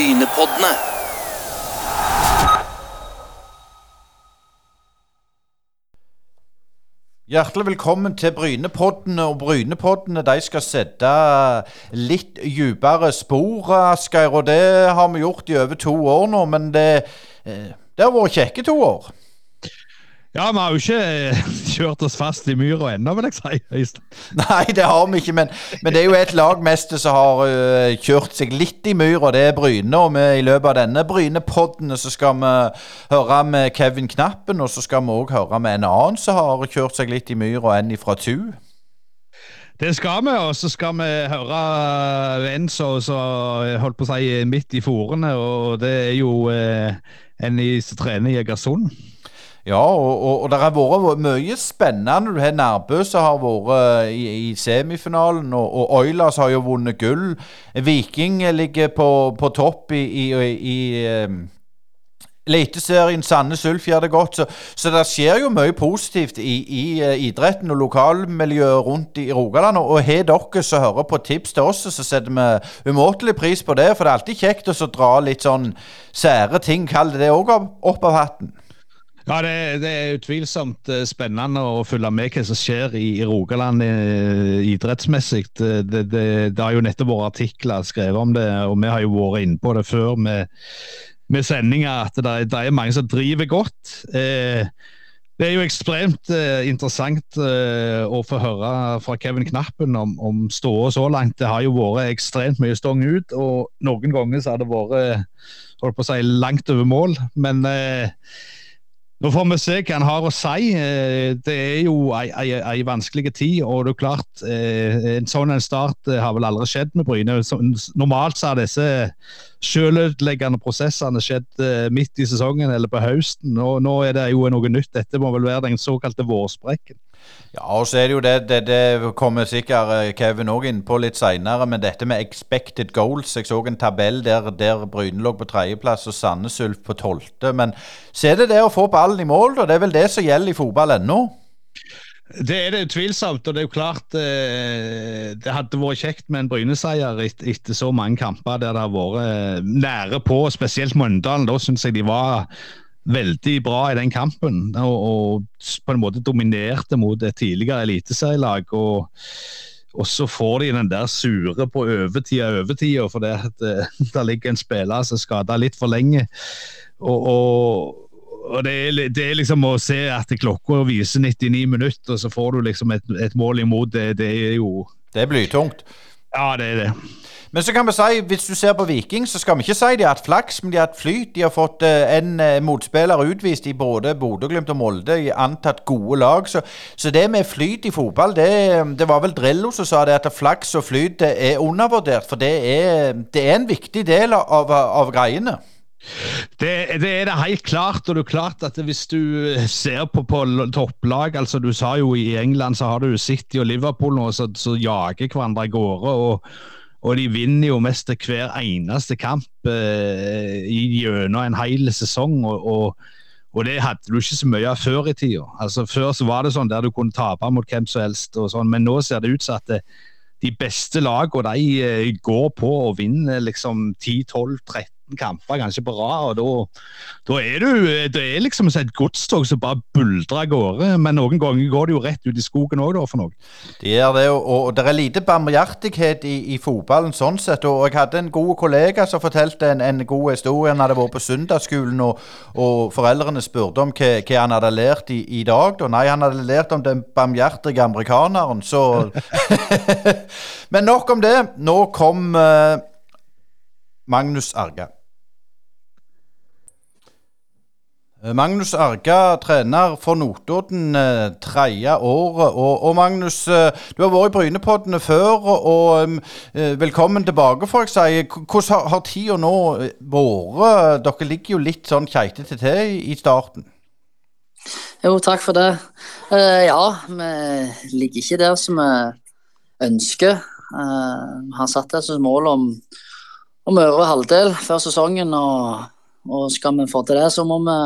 Brynepoddene. Hjertelig velkommen til Brynepoddene. Og Brynepoddene de skal sette litt dypere spor, Asgeir. Og det har vi gjort i over to år nå, men det, eh, det har vært kjekke to år. Ja, vi har jo ikke eh, kjørt oss fast i myra ennå, vil jeg si. Nei, det har vi ikke, men, men det er jo et lagmester som har uh, kjørt seg litt i myra. Det er Bryne. Og vi, i løpet av denne Brynepodden så skal vi høre med Kevin Knappen, og så skal vi òg høre med en annen som har kjørt seg litt i myra, en ifra Tu. Det skal vi, og så skal vi høre en som holdt på å si midt i forene, og det er jo eh, en som trener i Egersund. Ja, og, og, og det har vært mye spennende. Du har Nærbø som har vært i, i semifinalen, og, og Oilers har jo vunnet gull. Viking ligger på, på topp i, i, i eh, Eliteserien Sandnes Ulf gjør det godt, så, så det skjer jo mye positivt i, i eh, idretten og lokalmiljøet rundt i Rogaland. Og, og har dere som hører på tips til oss, så setter vi umåtelig pris på det. For det er alltid kjekt å dra litt sånn sære ting, kall det det òg, opp av hatten. Ja, det, det er utvilsomt eh, spennende å følge med hva som skjer i, i Rogaland eh, idrettsmessig. Det, det, det, har jo nettopp vært artikler skrevet om det, og vi har jo vært inne på det før med, med sendinger, at det er mange som driver godt. Eh, det er jo ekstremt eh, interessant eh, å få høre fra Kevin Knappen om, om ståa så langt. Det har jo vært ekstremt mye stong ut, og noen ganger så har det vært holdt på å si, langt over mål. Men eh, nå får vi se hva han har å si. Eh, Det er jo ei, vanskelig tid, og det er klart eh, en sånn start eh, har vel aldri skjedd med Bryne. Normalt så har disse sjølødeleggende prosessene skjedd midt i sesongen eller på høsten. og Nå er det jo noe nytt. Dette må vel være den såkalte vårsprekken. Ja, og så er det jo det, det, det kommer sikkert eh, Kevin òg inn på litt seinere, men dette med expected goals. Jeg så en tabell der, der Bryne lå på tredjeplass og Sandnes Ulf på tolvte. Men så er det det å få ballen i mål, da. Det er vel det som gjelder i fotball ennå. Det er det utvilsomt, og det er jo klart eh, det hadde vært kjekt med en Bryne-seier et, etter så mange kamper der det har vært eh, nære på, spesielt Møndalen. Da syns jeg de var veldig bra i den kampen og, og på en måte dominerte mot et tidligere eliteserielag. Og, og så får de den der sure på overtida overtida fordi at eh, det ligger en spiller som er skada litt for lenge. Og, og, og det, er, det er liksom å se at klokka viser 99 minutter, og så får du liksom et, et mål imot. Det, det er jo Det er blytungt. Ja, det er det. Men så kan vi si, hvis du ser på Viking, så skal vi ikke si de har hatt flaks, men de har hatt flyt. De har fått eh, en eh, motspiller utvist i både Bodø, Glimt og Molde i antatt gode lag. Så, så det med flyt i fotball, det, det var vel Drillo som sa det, at flaks og flyt er undervurdert. For det er, det er en viktig del av, av greiene. Det, det er det helt klart. og det er klart at Hvis du ser på, på topplag altså Du sa jo i England så har du City og Liverpool nå som jager hverandre av gårde. Og, og de vinner jo mest hver eneste kamp eh, gjennom en hel sesong. og, og og det hadde du ikke så mye av før i tida. Altså, før så var det sånn der du kunne tape mot hvem som helst, og sånn, men nå ser det ut som at det, de beste lagene de eh, går på og vinner liksom 10-12-13 kamper ganske på rad. og da er du Det er liksom et godstog som bare buldrer av gårde, men noen ganger går det jo rett ut i skogen òg, da, for noe. Det er det, og, og det er lite barmhjertighet i, i fotballen sånn sett. Og jeg hadde en god kollega som fortalte en, en god historie. Han hadde vært på søndagsskolen, og, og foreldrene spurte om hva, hva han hadde lært i, i dag. Da. Nei, han hadde lært om den barmhjertige amerikaneren, så Men nok om det. Nå kom uh, Magnus Arga. Eh, Magnus Arga, trener for Notodden, eh, tredje året. Og, og Magnus, eh, du har vært i Brynepoddene før, og, og eh, velkommen tilbake, får jeg si. Hvordan har, har tida nå eh, vært? Dere ligger jo litt sånn keitete til i, starten. Jo, takk for det. Uh, ja, vi ligger ikke der som vi ønsker. Eh, Vi har satt oss et mål om, om øvre halvdel før sesongen, og, og skal vi få til det, så må vi,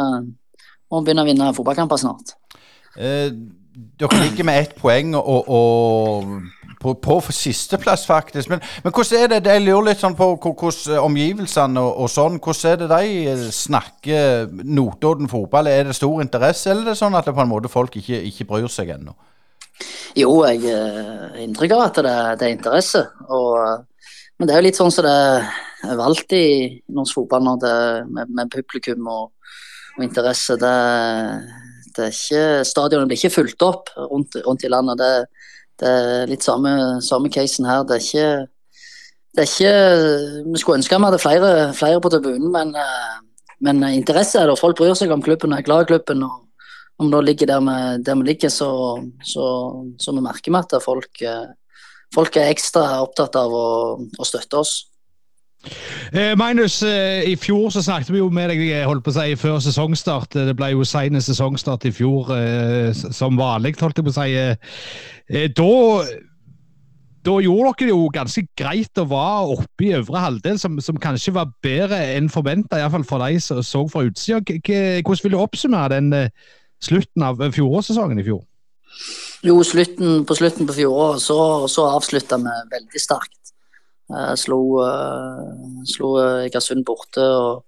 må vi begynne å vinne fotballkamper snart. Eh, dere ligger med ett poeng og, og på, på sisteplass, faktisk. Men, men, hvordan er det? Jeg lurer litt sånn på hvordan omgivelsene og, og, sånn, hvordan er det de snakker Notodden fotball? Er det stor interesse, eller er det sånn at det på en måte folk ikke, ikke bryr seg ennå? Jo, jeg har inntrykk av at det, det, er interesse. Og, men det er jo litt sånn som det er valgt i norsk fotball nå, med, med publikum og, og interesse. Det, det ikke, Stadionet blir ikke fulgt opp rundt, rundt i landet. Det, det, er litt samme, samme casen her. Det er ikke det er ikke Vi skulle ønske vi hadde flere, flere på tribunen, men, eh, men, interesse er det. Folk bryr seg om klubben og er glad i klubben. og Om det ligger der vi, der vi ligger, så, så, så vi merker vi at folk, eh, folk, er ekstra opptatt av å, å støtte oss. Eh, Magnus, eh, i fjor så snakket vi jo med deg eh, holdt på å si, før sesongstart. Det ble jo sen sesongstart i fjor, som vanlig, holdt jeg på å si. Da, da gjorde dere det jo ganske greit å være oppe i øvre halvdel, som, som kanskje var bedre enn forventa, iallfall for de som så fra utsida. Hvordan vil du oppsummere den slutten av fjorårssesongen i fjor? Jo, slutten, på slutten på fjoråret så, så avslutta vi veldig sterkt. Slo, uh, slo Egersund borte og,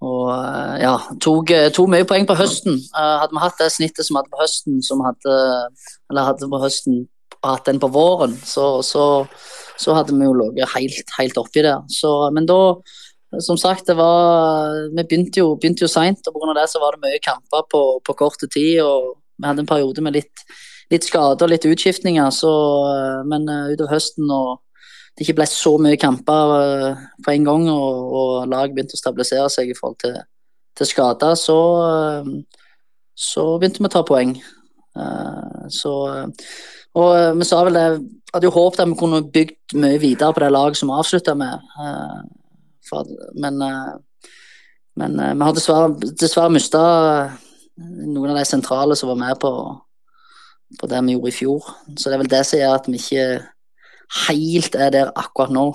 og uh, ja, tok, tok, mye poeng på høsten. hadde vi hatt det snittet som vi hadde på høsten, som hadde, eller hadde på høsten hatt den på våren, så, så, så hadde vi jo ligget helt, helt oppi der. Så, men da, som sagt, var Vi begynte jo, begynte jo seint, og pga. det så var det mye kamper på, på kort tid. og Vi hadde en periode med litt, litt skader og litt utskiftninger, så, men utover høsten og det ikke ble så mye kamper uh, på en gang, og, og laget begynte å stabilisere seg i forhold til, til skader, så, så, begynte vi å ta poeng. Så, og vi sa vel det Hadde jo håpet at vi kunne bygd mye videre på det laget som vi avslutta med. Men, men vi har dessverre, dessverre mista noen av de sentrale som var med på, på det vi gjorde i fjor. Så det er vel det som gjør at vi ikke helt er der akkurat nå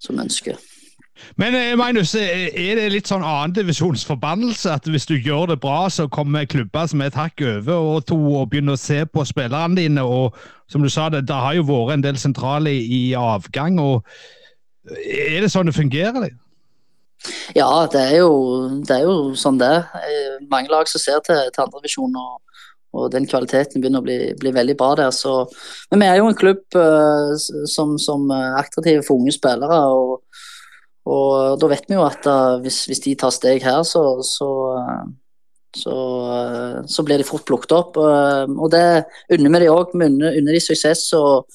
som vi ønsker. Men eh, Magnus, eh, er det litt sånn annendivisjonsforbannelse at hvis du gjør det bra, så kommer klubber som er et hakk over og to og begynner å se på spillerne dine? og som du sa, Det, det har jo vært en del sentrale i avgang. og Er det sånn det fungerer? Det? Ja, det er, jo, det er jo sånn det er. Mange lag som ser til, til andredivisjon og, og den kvaliteten begynner å bli, bli veldig bra der. Så, men vi er jo en klubb uh, som, som er attraktive for unge spillere. og, og da vet vi jo at uh, hvis, hvis, de tar steg her, så, så, uh, så, blir de fort plukket opp. og det unner vi de òg. Vi unner de suksess. Og,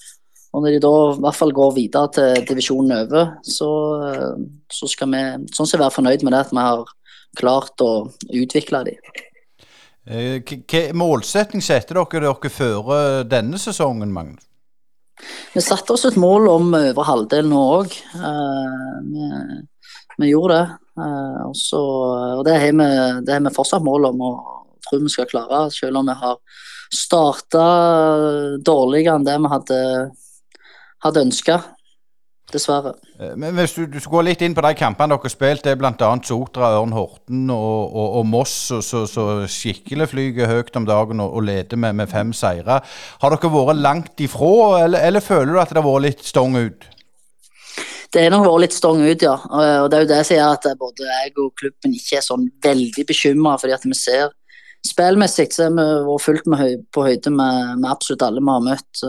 og, når de da i hvert fall går videre til divisjonen over, så, så skal vi sånn sett være fornøyd med det at vi har klart å utvikle dem. Hvilken hva målsetting setter dere dere før denne sesongen, Magnus? Vi satte oss et mål om over halvdelen nå òg. Uh, vi, vi, gjorde det. Også, og det har, vi, det har vi fortsatt mål om og tror vi skal klare, selv om vi har starta dårligere enn det vi hadde, hadde ønska dessverre. Eh, men hvis du, du går litt inn på de kampene dere har spilt, det er bl.a. Sotra, Ørn Horten og, og, og Moss, så, så, skikkelig flyger høyt om dagen og, og leder med, med, fem seire. Har dere vært langt ifra, eller, eller føler du at det har vært litt stong ut? Det har nok vært litt stong ut, ja. Og det er jo det som gjør at både jeg og klubben ikke er sånn veldig bekymra, fordi at vi ser Spillmessig så er vi fullt med høy, på høyde med, med, absolutt alle vi har møtt.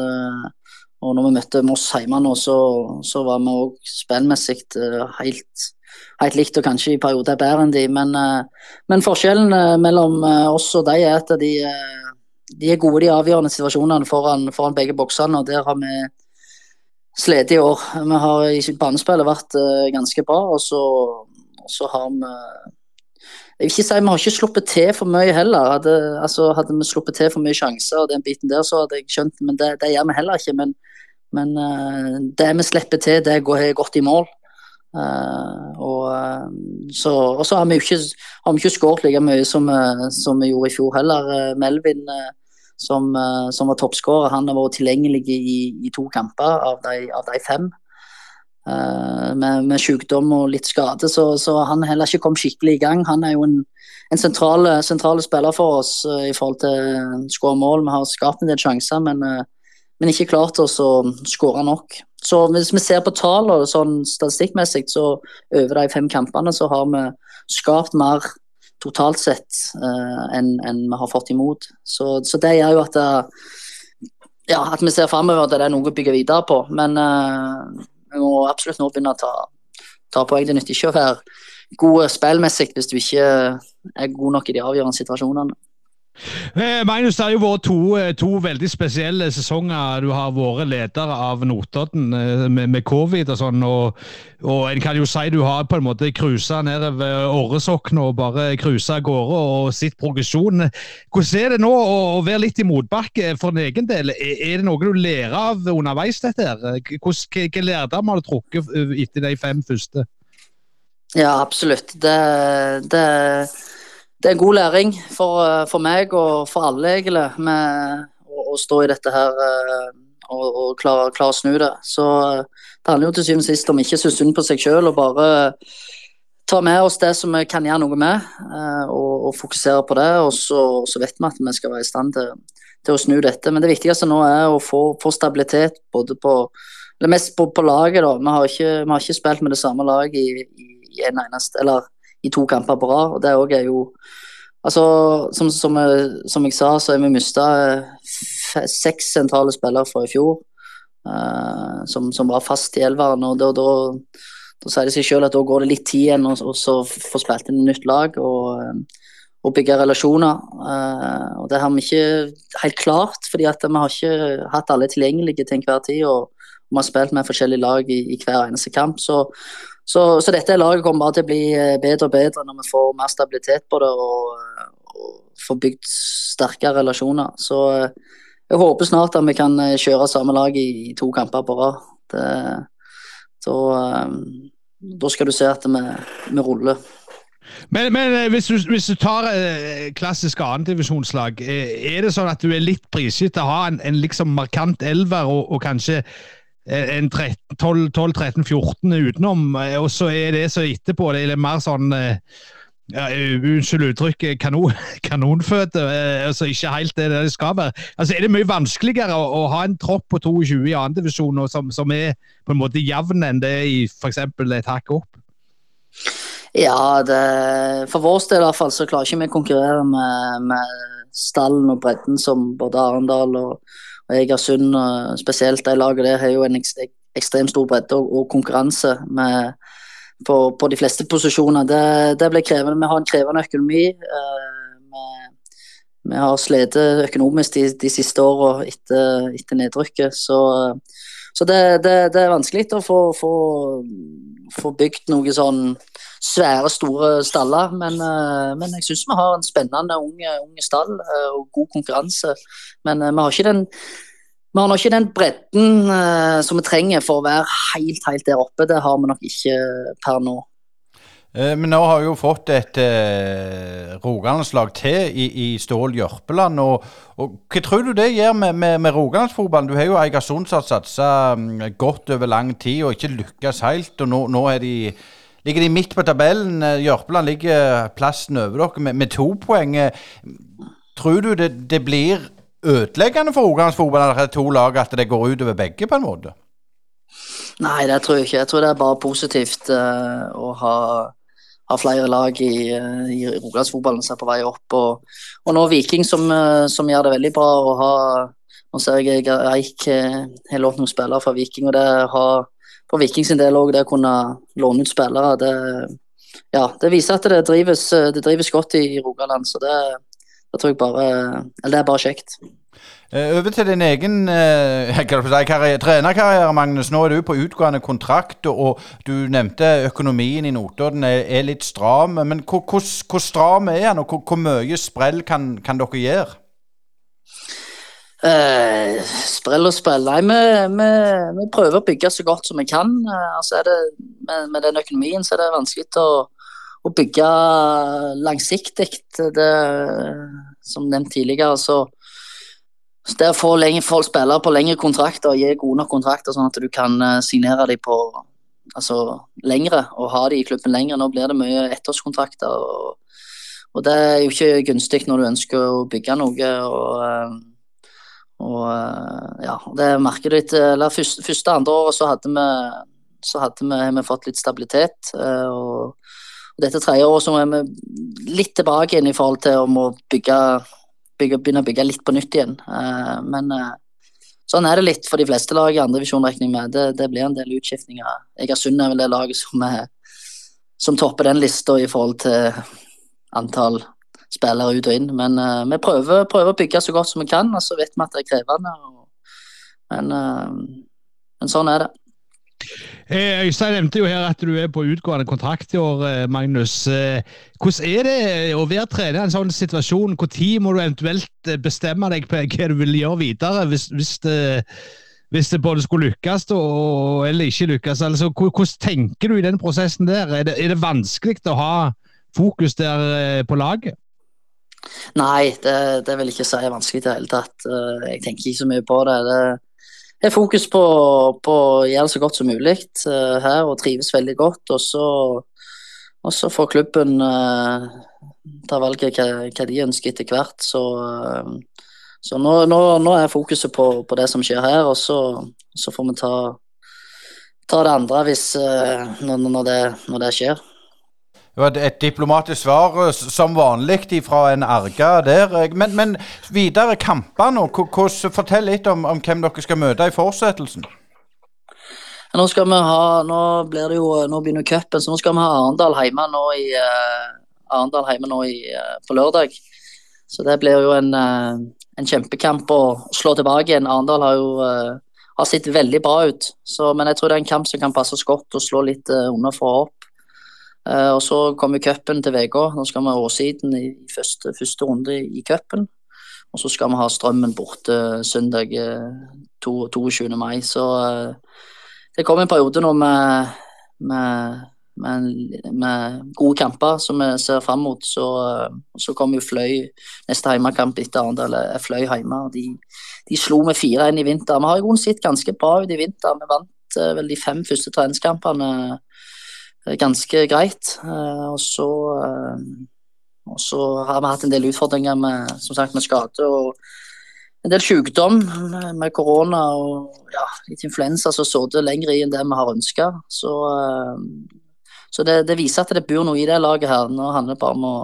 Og når vi møtte Moss hjemme nå, så, så var vi òg spillmessig eh, helt, helt, likt, og kanskje i perioder bedre enn de. Men, eh, men, forskjellen eh, mellom oss og de er at de, de er gode i de avgjørende situasjonene foran, foran, begge boksene, og der har vi slitt i år. Vi har i banespillet vært ganske bra, og så, og så har vi jeg vil ikke si Vi har ikke sluppet til for mye heller. Hadde, altså, hadde vi sluppet til for mye sjanser, og den biten der, så hadde jeg skjønt men det. Det gjør vi heller ikke. Men, men uh, det vi slipper til, det går godt i mål. Uh, og, uh, så, og, så, har vi ikke, ikke skåret like mye som, som, vi gjorde i fjor heller. Melvin, som, som, var toppskårer, han har vært tilgjengelig i, i, to kamper av de, av de fem. Uh, med, med, sykdom og litt skade, så, så han heller ikke kom skikkelig i gang. Han er jo en, en sentral, spiller for oss uh, i forhold til skåremål. skåre mål. Vi har skapt en del sjanser, men, men ikke klart oss å skåre nok. Så hvis vi ser på tallene sånn statistikkmessig, så over de fem kampene så har vi skapt mer totalt sett uh, enn en vi har fått imot. Så, så det gjør jo at, uh, ja, at vi ser framover at det er noe å bygge videre på. Men uh, vi må absolutt nå begynne å ta, ta poeng. Det nytter ikke å være god spillmessig hvis du ikke er god nok i de avgjørende situasjonene. Eh, Magnus, det har jo vært to, eh, to, veldig spesielle sesonger. Du har vært leder av Notodden eh, med, med, covid og sånn. Og, og, en kan jo si du har på en måte cruisa nedover Åresokn og bare cruisa av gårde og sett progresjon. Hvordan er det nå å, være litt i motbakke for din egen del? Er det noe du lærer av underveis, dette her? Hvilke lærdom har du trukket etter de fem første? Ja, absolutt. Det, det det er en god læring for, eh, for, meg og for alle, egentlig, med å, å stå i dette her eh, og, og klare, klare, å snu det. Så eh, det handler jo til syvende og sist om ikke å synes synd på seg sjøl og bare ta med oss det som vi kan gjøre noe med, og, og fokusere på det. Og så, så, vet vi at vi skal være i stand til, til, å snu dette. Men det viktigste nå er å få, få stabilitet både på eller mest på, på laget. da. Vi har, ikke, vi har, ikke, spilt med det samme laget i, i, i en eneste, eller i to kamper på rad. og Det òg er jo Altså, som, som, som, jeg sa, så har vi mista eh, seks sentrale spillere fra i fjor. Uh, som, som, var fast i elveren. og da, da, da sier det seg selv at da går det litt tid igjen og, og så få spilt inn et nytt lag og, eh, og bygge relasjoner. Og Det har vi ikke helt klart, fordi at vi har ikke hatt alle tilgjengelige til enhver tid. og vi har spilt med forskjellige lag i, i hver eneste kamp. Så, så, så, dette laget kommer bare til å bli eh, bedre og bedre når vi får mer stabilitet på det og, og får bygd sterkere relasjoner. Så eh, jeg håper snart at vi kan eh, kjøre samme lag i, to kamper på rad. Da skal du se at vi, vi ruller. Men, men hvis, du, hvis, du, tar eh, klassiske andredivisjonslag, eh, er det sånn at du er litt prisgitt å ha en, en liksom markant elver og, og kanskje en 12-13-14 utenom, eh, og så er det så etterpå det er mer sånn eh, ja, Unnskyld uttrykket, kanon, kanonføde. altså Ikke helt det det skal være. Altså Er det mye vanskeligere å, å ha en tropp på 22 i andredivisjon som, som er på en måte jevn enn det i f.eks. et hakk opp? Ja, det, for vår del i hvert fall så klarer ikke vi å konkurrere med, med stallen og bredden som både Arendal og og Egersund spesielt, de lagene der har jo en ekstremt stor bredde og, og konkurranse med, på, på, de fleste posisjoner. Det, det blir krevende. Vi har en krevende økonomi. Eh, vi, har slitt økonomisk de, de siste åra etter, etter, nedrykket. Så, så det, det, det, er vanskelig å få, få, få bygd noen sånn svære, store staller. Men, eh, men jeg syns vi har en spennende unge stall eh, og god konkurranse. Men eh, vi har ikke den vi har nok ikke den bredden uh, som vi trenger for å være helt, helt der oppe. Det har vi nok ikke per nå. Men nå har vi jo fått et eh, rogalandslag til i, i Stål Jørpeland. Og, og, Hva tror du det gjør med, med, med rogalandsfotballen? Du har jo Eigersund som har satsa um, godt over lang tid og ikke lykkes helt. og Nå, nå de ligger de midt på tabellen. Eh, Jørpeland ligger plassen over dere med, med to poeng. Eh, tror du det, det blir ødeleggende for Rogalandsfotballen at det er to lag, at det går utover begge, på en måte? Nei, det tror jeg ikke. Jeg tror det er bare positivt uh, å ha, ha, flere lag i, uh, i Rogalandsfotballen som er på vei opp. Og, og nå Viking som, uh, som, gjør det veldig bra. å ha Nå ser jeg Eik har lånt noen spillere fra Viking. og det har for Viking sin del òg, det å kunne låne ut spillere, det, ja, det viser at det drives, det drives godt i Rogaland. Så det, det, tror jeg bare Eller det er bare kjekt. Eh, over til din egen eh, trenerkarriere, Magnus. Nå er du på utgående kontrakt, og du nevnte økonomien i Notodden er, er litt stram. Men hvor, hvor, hvor stram er den, og hvor, hvor mye sprell kan, kan dere gjøre? Eh, sprell og sprell. Nei, vi, vi, vi, prøver å bygge så godt som vi kan. Uh, altså det, med, med, den økonomien så er det vanskelig å, å bygge langsiktig. Det, som nevnt tidligere, så, det å få spillere på lengre kontrakter og gi gode nok kontrakter, sånn at du kan uh, signere dem på, altså, lengre, og ha dem i klubben lenger. Nå blir det mye ettårskontrakter. og og det er jo ikke gunstig når du ønsker å bygge noe. og og ja, det markedet eller første, første andre året så hadde vi så hadde vi, vi fått litt stabilitet. Og dette tredje året så er vi litt tilbake igjen i forhold til om å bygge, bygge, begynne å bygge litt på nytt igjen. Men sånn er det litt for de fleste lag i andre regner med. Det, det, blir en del utskiftninger. Egersund er vel det laget som, er, som topper den lista i forhold til antall spillere ut og inn. Men uh, vi prøver, prøver, å bygge så godt som vi kan, og så vet vi at det er krevende. Og, men, uh, men, sånn er det. Eh, Øystein nevnte jo her at du er på utgående kontrakt i år, Magnus. Hvordan er det å være trener i en sånn situasjon? Når må du eventuelt bestemme deg på hva du vil gjøre videre, hvis, hvis, det, hvis det, både skulle lykkes og, eller ikke lykkes? Altså, hvordan tenker du i den prosessen der? Er det, er det vanskelig å ha fokus der på laget? Nei, det, det vil jeg ikke si er vanskelig i det hele tatt. Eh, jeg tenker ikke så mye på det. Det er fokus på, å gjøre det så godt som mulig uh, her og trives veldig godt. Og så, og så får klubben uh, ta valget hva, hva, de ønsker etter hvert. Så, uh, så nå, nå, nå, er fokuset på, på, det som skjer her, og så, så får vi ta, ta det andre hvis, når, når, det, når det skjer. Det var et diplomatisk svar, eh, som vanlig fra en erga der. Men, men videre kamper nå. Fortell litt om, om, hvem dere skal møte i fortsettelsen. Nå skal vi ha, nå blir det jo, nå begynner cupen, så nå skal vi ha Arendal hjemme nå i, uh, Arendal hjemme nå i, uh, på lørdag. Så det blir jo en, uh, en kjempekamp å slå tilbake igjen. Arendal har jo har sett veldig bra ut, så, men jeg tror det er en kamp som kan passe oss godt og slå litt under for opp. Uh, og Så kommer cupen til uka. Nå skal vi ha Åssiden i første, første runde i cupen. Og så skal vi ha Strømmen borte søndag 22. Eh, mai. Så uh, det kommer en periode nå med, med, med, med, gode kamper som vi ser fram mot. Så, så kommer jo Fløy neste hjemmekamp etter Arendal er Fløy hjemme. De, de slo med 4-1 i vinter. Vi har i grunnen sett ganske bra ut i vinter. Vi vant vel de fem første treningskampene ganske greit. Eh, og så, eh, og så har vi hatt en del utfordringer med, som sagt, med skade og en del sykdom med korona og ja, litt influensa som så det lenger i enn det vi har ønska. Så, eh, så det, det, viser at det bor noe i det laget her. Nå handler det bare om å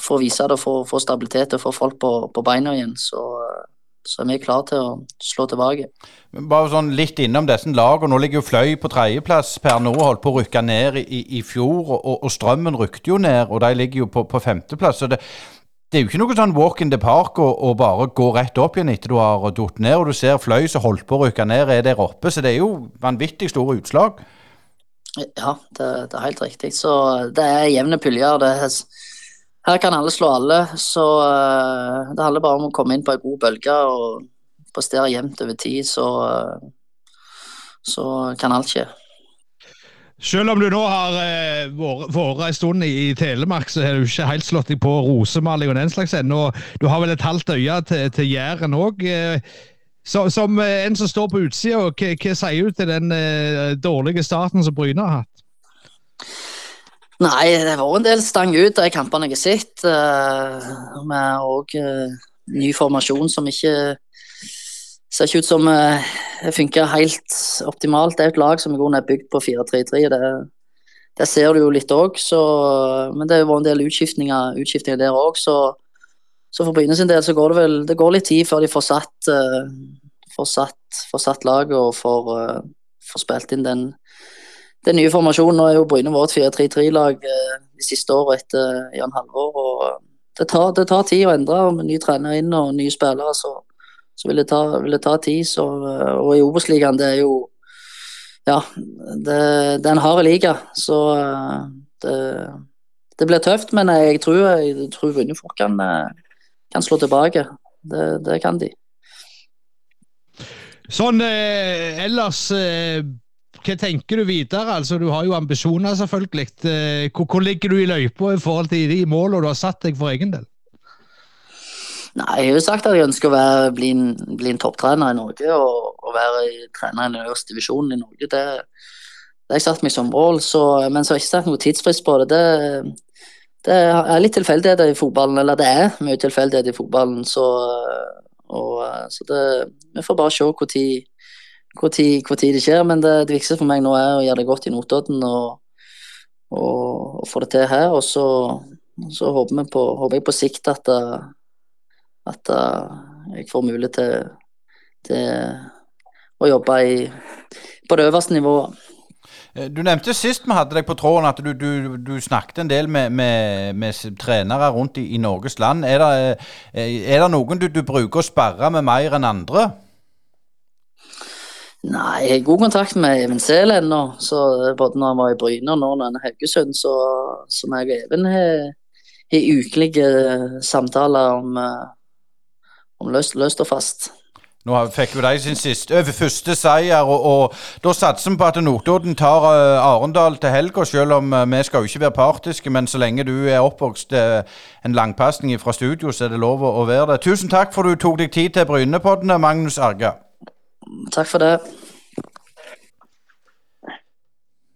få vise det få stabilitet og få folk på, på beina igjen. Så så vi er klare til å slå tilbake. Bare sånn litt innom disse lagene. Nå ligger jo Fløy på tredjeplass per nå, holdt på å rykke ned i, i fjor. Og, og, Strømmen rykte jo ned, og de ligger jo på, på femteplass. Så det, det, er jo ikke noe sånn walk in the park å bare gå rett opp igjen etter du har datt ned. Og du ser Fløy som holdt på å rykke ned, er der oppe. Så det er jo vanvittig store utslag. Ja, det, det er helt riktig. Så det er jevne puljer. det er her kan alle slå alle, så uh, det handler bare om å komme inn på en god bølge og prestere jevnt over tid, så, uh, så kan alt skje. Selv om du nå har eh, vært en stund i, Telemark, så har du ikke helt slått deg på rosemaling og den slags ennå. Du har vel et halvt øye til, til Jæren òg. Eh, som en som står på utsida, hva sier du til den eh, dårlige starten som Bryne har hatt? Nei, det var en del stang ut de kampene jeg har sett. Uh, med òg uh, ny formasjon som ikke ser ikke ut som uh, det funker helt optimalt. Det er et lag som i grunnen er bygd på 4-3-3. Det, det, ser du jo litt òg, men det har vært en del utskiftninger, utskiftninger der òg. Så, så, for Bryne sin del så går det vel det går litt tid før de får satt, uh, satt, satt laget og får, får spilt inn den den nye formasjonen. Nå er jo Bryne vårt 4-3-3-lag eh, de siste årene etter Jan Halvor. og det tar, det tar, tid å endre. Med ny trener inn og nye spillere, så, så vil, det ta, vil, det ta, tid. Så, eh, og i Obos-ligaen, det er jo Ja, det, det er en hard liga, så eh, det, det, blir tøft. Men jeg tror, jeg tror Brynefort kan, kan slå tilbake. Det kan de. Sånn eh, ellers eh, hva tenker du videre? Altså, du har jo ambisjoner, selvfølgelig. Eh, hvor, hvor ligger du i løypa i forhold til de målene du har satt deg for egen del? Nei, Jeg har jo sagt at jeg ønsker å være, bli, en, bli en topptrener i Norge og, og være i, trener i den øverste divisjonen i Norge. Det, har jeg satt meg som mål, så, men så har jeg ikke satt noe tidsfrist på det. det. Det er litt tilfeldigheter i fotballen, eller det er mye tilfeldigheter i fotballen. Så, og, så det, vi får bare se tid, hvor tid, hvor tid det skjer. Men det, det, viktigste for meg nå er å gjøre det godt i Notodden og, og, og få det til her. Og så, så håper, på, håper, jeg på sikt at, at jeg får mulighet til, til å jobbe i, på det øverste nivået. Eh, du nevnte sist vi hadde deg på tråden at du, du, du snakket en del med, med, med trenere rundt i, i, Norges land. Er det, eh, er det noen du, du, bruker å sperre med mer enn andre? Nei, jeg har god kontakt med Even Sehl ennå. Både når han var i Bryne og nå når han er Haugesund. Så, som jeg og Even har, ukelige samtaler om, eh, om løst, løst og fast. Nå fikk jo de sin siste, over første seier, og, og da satser vi på at Notodden tar uh, Arendal til helga, selv om uh, vi skal jo ikke være partiske. Men så lenge du er oppvokst en langpasning fra studio, så er det lov å være det. Tusen takk for du tok deg tid til Brynepodden, Magnus Arga. Takk for det.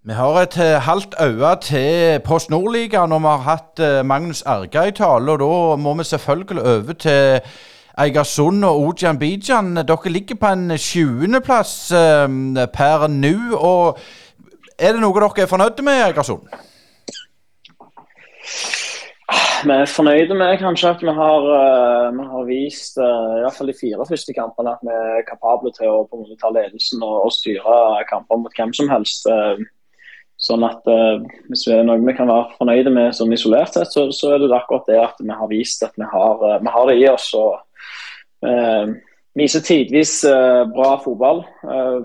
Vi har et halvt øye til Post Nordligaen, og vi har hatt Magnus Arga i tale. Og da må vi selvfølgelig over til Eigersund og Ojan Bijan. Dere ligger på en 20.-plass eh, per nå. og Er det noe dere er fornøyd med, Eigersund? Vi er fornøyde med kanskje at vi har, uh, vi har vist, uh, i hvert fall de fire første kampene, at vi er kapable til å på en måte ta ledelsen og, og styre kamper mot hvem som helst. Uh, sånn at Hvis det er noe vi kan være fornøyde med sånn isolert sett, så, så, er det akkurat det at vi har vist at vi har, vi har det i oss. og viser tidvis bra fotball,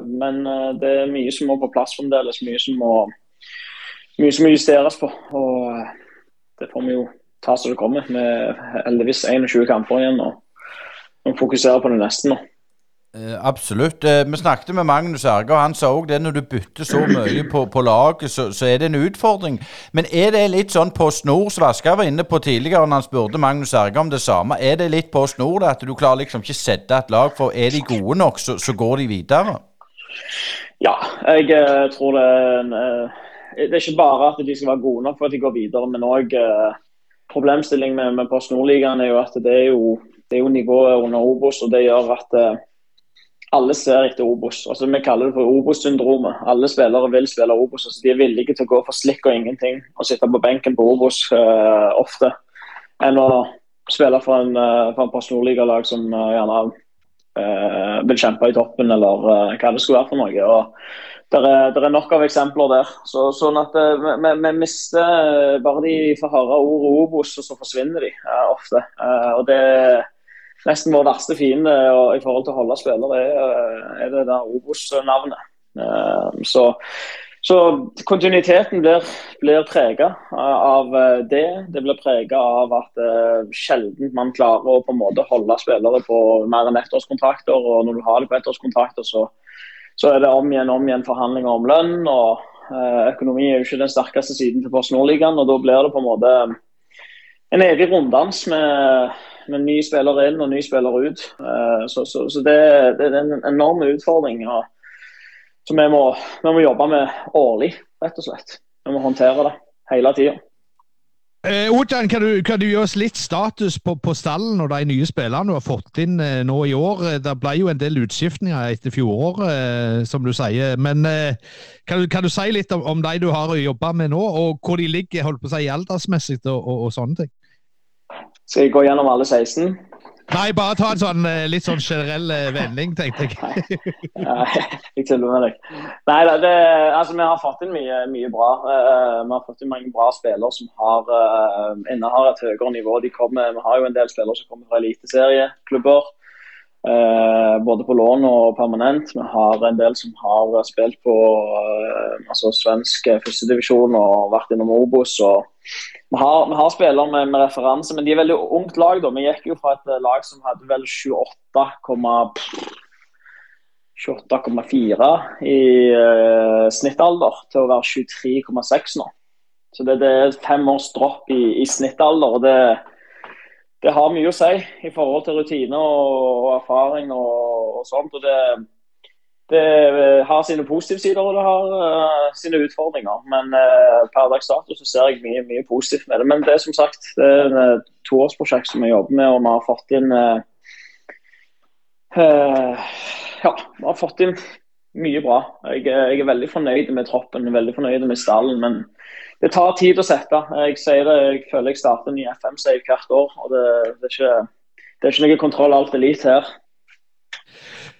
men det er mye som må på plass fremdeles. Mye som må, mye som må justeres på. og Det får vi jo ta som det kommer. Med heldigvis 21 kamper igjen. og vi fokuserer på det neste nå. Eh, absolutt. Eh, vi snakket med Magnus Erga, og han sa òg det når du bytter så mye på, på laget, så, så, er det en utfordring. Men er det litt sånn på snor, som Asker var inne på tidligere når han spurte Magnus Erga om det samme, er det litt på snor at du klarer liksom ikke sette et lag, for er de gode nok, så, så går de videre? Ja, jeg eh, tror det er en, Det er ikke bare at de skal være gode nok for at de går videre, men òg problemstilling med, med Post Nordligaen er jo at det er jo, det er jo nivået under Obos, og det gjør at alle ser etter Obos. Altså, vi kaller det for Obos-syndromet. Alle spillere vil spille Obos. Altså, de er villige til å gå for slikk og ingenting og sitte på benken på Obos uh, ofte, enn å spille for en, uh, for en Post Nordliga-lag som uh, gjerne vil kjempe i toppen, eller hva det skulle være for noe. Og det er, er, nok av eksempler der. Så, sånn at vi, vi, mister Bare de får høre ordet Obos, og så forsvinner de ofte. og det er nesten vår verste fiende i forhold til å holde spillere, er, er det der Obos-navnet. Eh, så, så, kontinuiteten blir, blir prega av eh, det. Det blir prega av at uh, sjelden man klarer å på en måte holde spillere på mer enn ettårskontrakter. Og når du har det på ettårskontrakter, så, så er det om igjen om igjen forhandlinger om lønn. og uh, Økonomi er jo ikke den sterkeste siden til Post Nordligaen, og da blir det på en måte en evig runddans med med ny spiller inn og ny spiller ut. Eh, så, så, så det, det, er en enorm utfordring og, som vi må, vi må, jobbe med årlig, rett og slett. Vi må håndtere det hele tida. Eh, Ojan, kan kan du gi oss litt status på, på, stallen og de nye spillerne du har fått inn eh, nå i år? Eh, det ble jo en del utskiftninger etter fjoråret, eh, som du sier. Men eh, kan, kan, du, si litt om, om de du har jobba med nå, og hvor de ligger holdt på å si, aldersmessig og, og, og sånne ting? Skal jeg gå gjennom alle 16? Nei, bare ta en sånn eh, litt sånn generell eh, vending, tenkte jeg. jeg tuller med deg. Nei, det, altså, vi har fått inn mye, mye bra. Uh, vi har fått inn mange bra spillere som har, uh, innehar et høyere nivå. Kommer, vi har jo en del spillere som kommer fra eliteserieklubber. Uh, både på lån og permanent. Vi har en del som har spilt på altså, svensk førstedivisjon og vært innom Obos. og vi har, vi har spillere med, med, referanse, men de er veldig ungt lag. da. Vi gikk jo fra et lag som hadde vel 28,4 i uh, snittalder, til å være 23,6 nå. Så det, det, er fem års dropp i, i snittalder. og det, det, har mye å si i forhold til rutiner og, erfaring og, og sånt. og det det har sine positive sider og det har uh, sine utfordringer. Men uh, per dags dato så ser jeg mye, mye, positivt med det. Men det er som sagt det er et toårsprosjekt som vi jobber med, og vi har fått inn uh, Ja, vi har fått inn mye bra. Jeg, jeg, er veldig fornøyd med troppen, veldig fornøyd med stallen. Men det tar tid å sette. Jeg det, jeg føler jeg starter en ny FM-save hvert år. og det, det, er ikke, det er ikke noe kontroll alt elite her.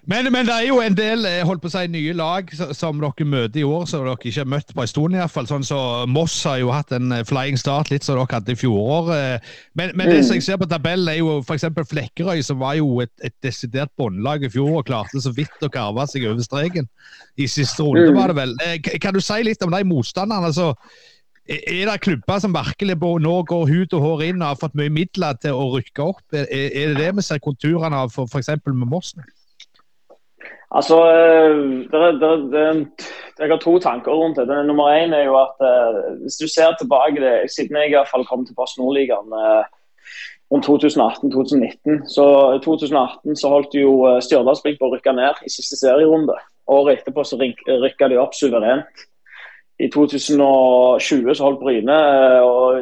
Men, men, det er jo en del eh, holdt på å si, nye lag som dere møter i år, som dere ikke har møtt på en stund. Sånn så Moss har jo hatt en eh, flying start, litt som dere hadde i fjor. Eh. Men, men, det som jeg ser på tabellen, er jo f.eks. Flekkerøy, som var jo et, et desidert båndlag i fjor og klarte så vidt å karve seg over streken. I siste runde, var det vel. Kan du si litt om de motstanderne? altså er det klubber som virkelig nå går hud og hår inn og har fått mye midler til å rykke opp? Er, er det det vi ser konturene av f.eks. med Moss? Altså, eh, det det er, Jeg har to tanker rundt det. Nummer én er jo at uh, hvis du ser tilbake det, siden jeg i hvert fall kom til Post Nordligaen uh, rundt 2018-2019, så i 2018 så holdt jo uh, Stjørdalsblink på å rykke ned i siste serierunde. Året etterpå så rykka de opp suverent. I 2020 så holdt Bryne og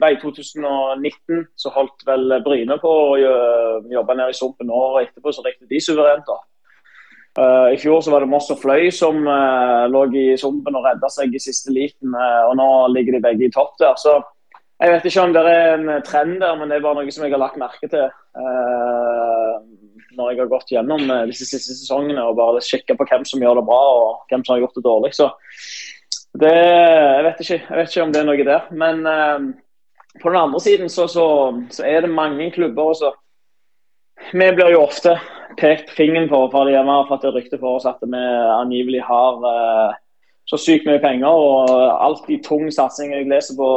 Nei, i 2019 så holdt vel Bryne på å jobbe ned i sumpen. Året etterpå så rykket de suverent da. Uh, I fjor så var det Moss og Fløy som uh, lå i sumpen og redda seg i siste liten. Og Nå ligger de begge i topp der. Så Jeg vet ikke om det er en trend der, men det er bare noe som jeg har lagt merke til når jeg har gått gjennom disse siste sesongene og bare sjekka på hvem som gjør det bra og hvem som har gjort det dårlig. Så det, jeg, vet ikke, jeg vet ikke om det er noe der. Men på den andre siden så, så, så er det mange klubber også. Vi blir jo ofte pekt fingeren på fordi vi har fått et rykte for oss at vi angivelig har uh, så sykt mye penger. og Alltid tung satsing. Jeg leser på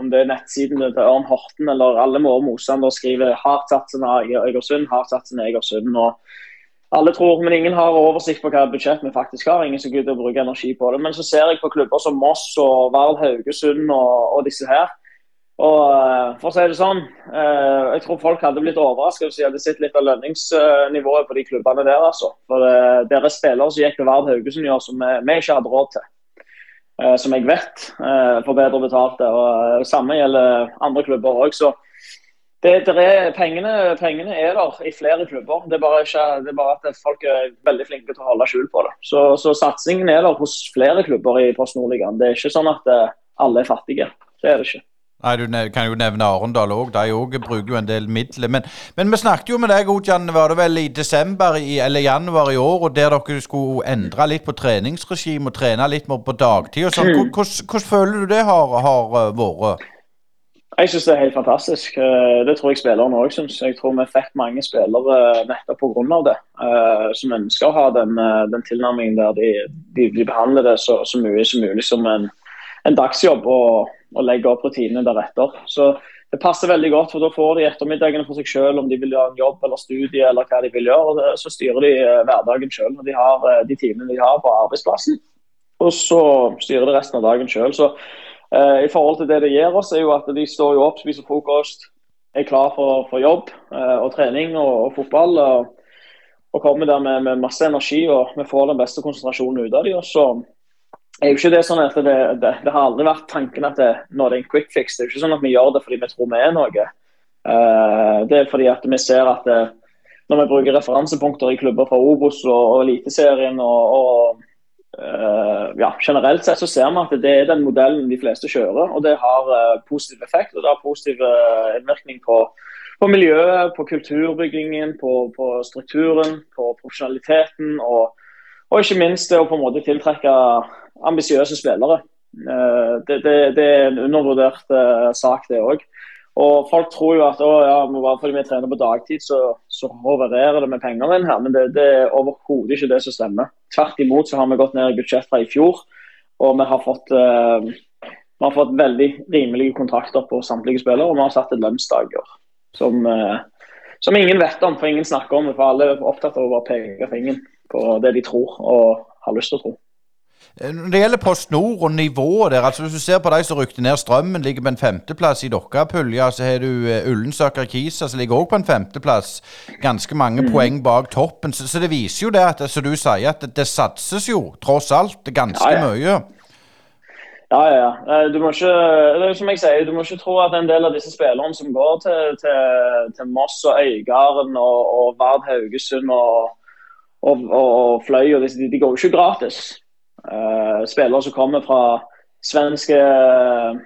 om det er nettsiden til Ørn Horten eller alle våre motstandere skriver hardt satsende Egersund, hardt satsende Egersund. og alle tror, men ingen har oversikt på hva budsjett vi faktisk har. Ingen som gidder å bruke energi på det. Men så ser jeg på klubber som Moss og Vard Haugesund og, og disse her og eh, for å si det sånn, eh, Jeg tror folk hadde blitt overrasket hvis de hadde sett litt av lønningsnivået på de klubbene der. altså. For eh, det er spillere som gikk til Vard Haugesund gjør som vi ikke hadde råd til. Som jeg vet får bedre betalte. og Samme gjelder andre klubber òg. Det, det er, pengene, pengene, er der i flere klubber. Det er, bare ikke, det er bare at folk er veldig flinke til å holde skjul på det. Så, så satsingen er der hos flere klubber i Post Nordligaen. Det er ikke sånn at alle er fattige. Det er det ikke. Nei, Du kan jo nevne Arendal òg. De òg bruker jo en del midler. Men, men, vi snakket jo med deg, Jan, var det vel i desember i, eller januar i år, og der dere skulle endre litt på treningsregime og trene litt mer på dagtid. og sånn. Mm. Hvordan, hvordan føler du det har, har eh, vært? Jeg syns det er helt fantastisk. Eh, det tror jeg spillerne òg syns. Jeg tror vi fikk mange spillere nettopp pga. det, eh, som ønsker å ha den, den tilnærmingen der de, de, de behandler det så, så mye som mulig som en, en dagsjobb. og og legge opp rutinene deretter. Så det passer veldig godt, for da får de ettermiddagene for seg selv om de vil gjøre en jobb eller studie eller hva de vil gjøre. og det, Så styrer de eh, hverdagen selv når de har eh, de timene de har på arbeidsplassen. Og så styrer de resten av dagen selv. Så eh, i forhold til det det gir oss, er jo at de står jo opp, spiser frokost, er klar for, for jobb eh, og trening og, og fotball. Og, og kommer der med, med, masse energi og vi får den beste konsentrasjonen ut av dem. Og er jo ikke det sånn at det, det, det, har aldri vært tanken at det, nå er en quick fix. Det er jo ikke sånn at vi gjør det fordi vi tror vi er noe. Uh, det er fordi at vi ser at det, eh, når vi bruker referansepunkter i klubber fra Obos og, Eliteserien og, og ja, generelt sett så ser vi at det er den modellen de fleste kjører. og Det har uh, positiv effekt og det har positiv innvirkning på, på miljøet, på kulturbyggingen, på, på strukturen, på profesjonaliteten. og og ikke minst det å på en måte tiltrekke ambisiøse spillere. Eh, det, det, det, er en undervurdert sak, det òg. Og Folk tror jo at å, ja, bare fordi vi trener på dagtid, så, så hovererer det med penger inn her. Men det, det er overhodet ikke det som stemmer. Tvert imot så har vi gått ned i budsjett fra i fjor. Og vi har fått, eh, vi har fått veldig rimelige kontrakter på samtlige spillere. Og vi har satt et lønnsdager som, uh, som ingen vet om, for ingen snakker om det. For alle er opptatt av å bare peke fingeren på det de tror og har lyst til å tro. Når det gjelder Post Nord og nivået der, altså hvis du ser på de som rykte ned Strømmen, ligger på en femteplass i Dokkapulja. Så har du Ullensaker Kisa som ligger òg på en femteplass. Ganske mange mm. poeng bak toppen. Så, så, det viser jo det, at, som du sier, at det, det satses jo tross alt ganske ja, ja. mye. Ja, ja. Eh, du må ikke, det er som jeg sier, du må ikke tro at en del av disse spillerne som går til, til, til Moss og Øygarden og, og Vard Haugesund og, og, og Fløy og disse, de går jo ikke gratis. Uh, spillere som kommer fra svenske uh,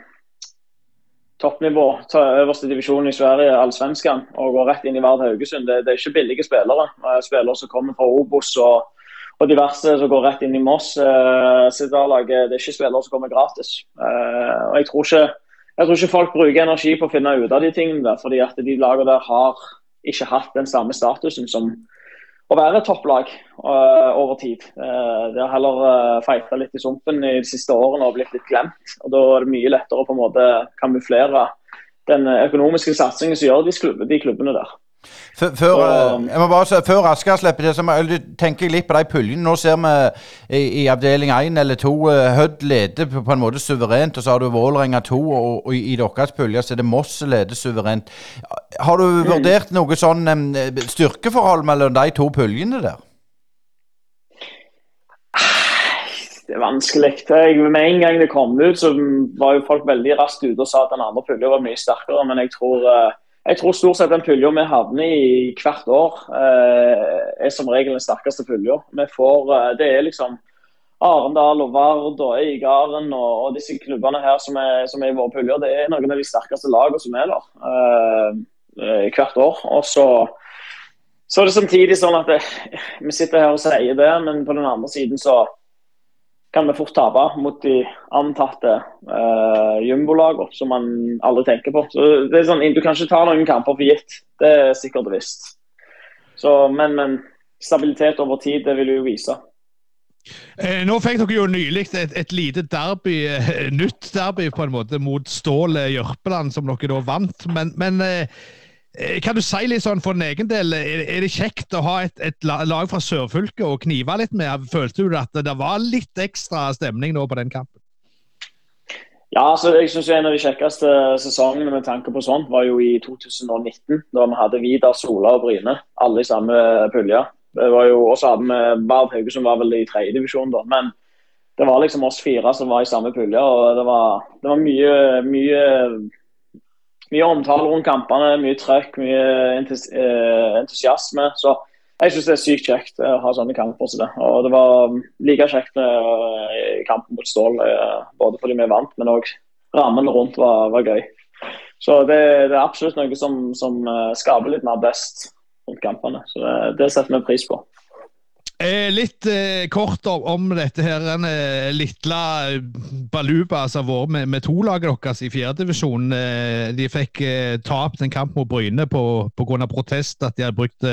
toppnivå, øverste divisjon i Sverige, allsvenskan, og går rett inn i Vard Haugesund. Det, det er ikke billige spillere. Uh, spillere som kommer fra Obos og og diverse som går rett inn i Moss uh. Det er ikke spillere som kommer gratis. Og jeg tror, ikke, jeg tror, ikke, folk bruker energi på å finne ut av de tingene fordi at de lagene der har ikke hatt den samme statusen som å være et topplag uh, over tid. Uh, de har heller uh, feita litt i sumpen i de siste årene og blitt litt glemt. og Da er det mye lettere å på en måte kamuflere den økonomiske satsingen som gjør de, klubbene, de klubbene der. Før, før, jeg må bare se, før Asker slipper det, så tenker jeg litt på de puljene. Nå ser vi i, i avdeling 1 eller 2 uh, eh, Hødd leder på, på, en måte suverent, og så har du Vålerenga 2, og, og, i deres pulje så er det Moss leder suverent. Har du mm. vurdert noe sånn styrkeforhold mellom de to puljene der? Det er vanskelig. Med en gang det kom ut, så var jo folk veldig raskt ute og sa at den andre pulja var mye sterkere, men jeg tror uh, jeg tror stort sett den pulja vi havner i hvert år, eh, er som regel den sterkeste pulja. Eh, det er liksom Arendal og Vard og Øygarden og, disse klubbene her som er, som er i våre puljer. Det er noen av de sterkeste lagene som er der eh, hvert år. Og så, så er det samtidig sånn at det, vi sitter her og sier det, men på den andre siden så kan vi fort tape mot de antatte uh, jumbolagene som man aldri tenker på. Så det er sånn, Du kan ikke ta noen kamper for gitt, det er sikkert og visst. Så, men, men, stabilitet over tid, det vil jo vise. Eh, nå fikk dere jo nylig et, et lite derby, eh, nytt derby på en måte, mot Stål Jørpeland, som dere da vant. Men, men eh, Eh, kan du si litt sånn for din egen del, er det kjekt å ha et, et lag fra sørfylket å knive litt med? Følte du at det var litt ekstra stemning nå på den kampen? Ja, altså, jeg synes En av de kjekkeste sesongene med tanke på sånt var jo i 2019. Da vi hadde Vidar, Sola og Bryne, alle i samme pulje. Og så hadde vi Vard Hauge som var vel i tredjedivisjon da. Men det var liksom oss fire som var i samme pulje. og Det var, det var mye, mye mye omtale rundt kampene, mye trøkk, mye eh, entusiasme. Så jeg syns det er sykt kjekt å ha sånne kamper som det. Og det var like kjekt med kampen mot Stål, eh, både fordi vi vant, men òg rammen rundt var, var, gøy. Så det, det, er absolutt noe som, som skaper litt mer best rundt kampene. Så det, det setter vi pris på. Eh, litt eh, kort om, dette her eh, lille baluba som har vært med, med to-laget deres i fjerdedivisjon. Eh, de fikk tapt en kamp mot Bryne pga. protest, at de hadde brukt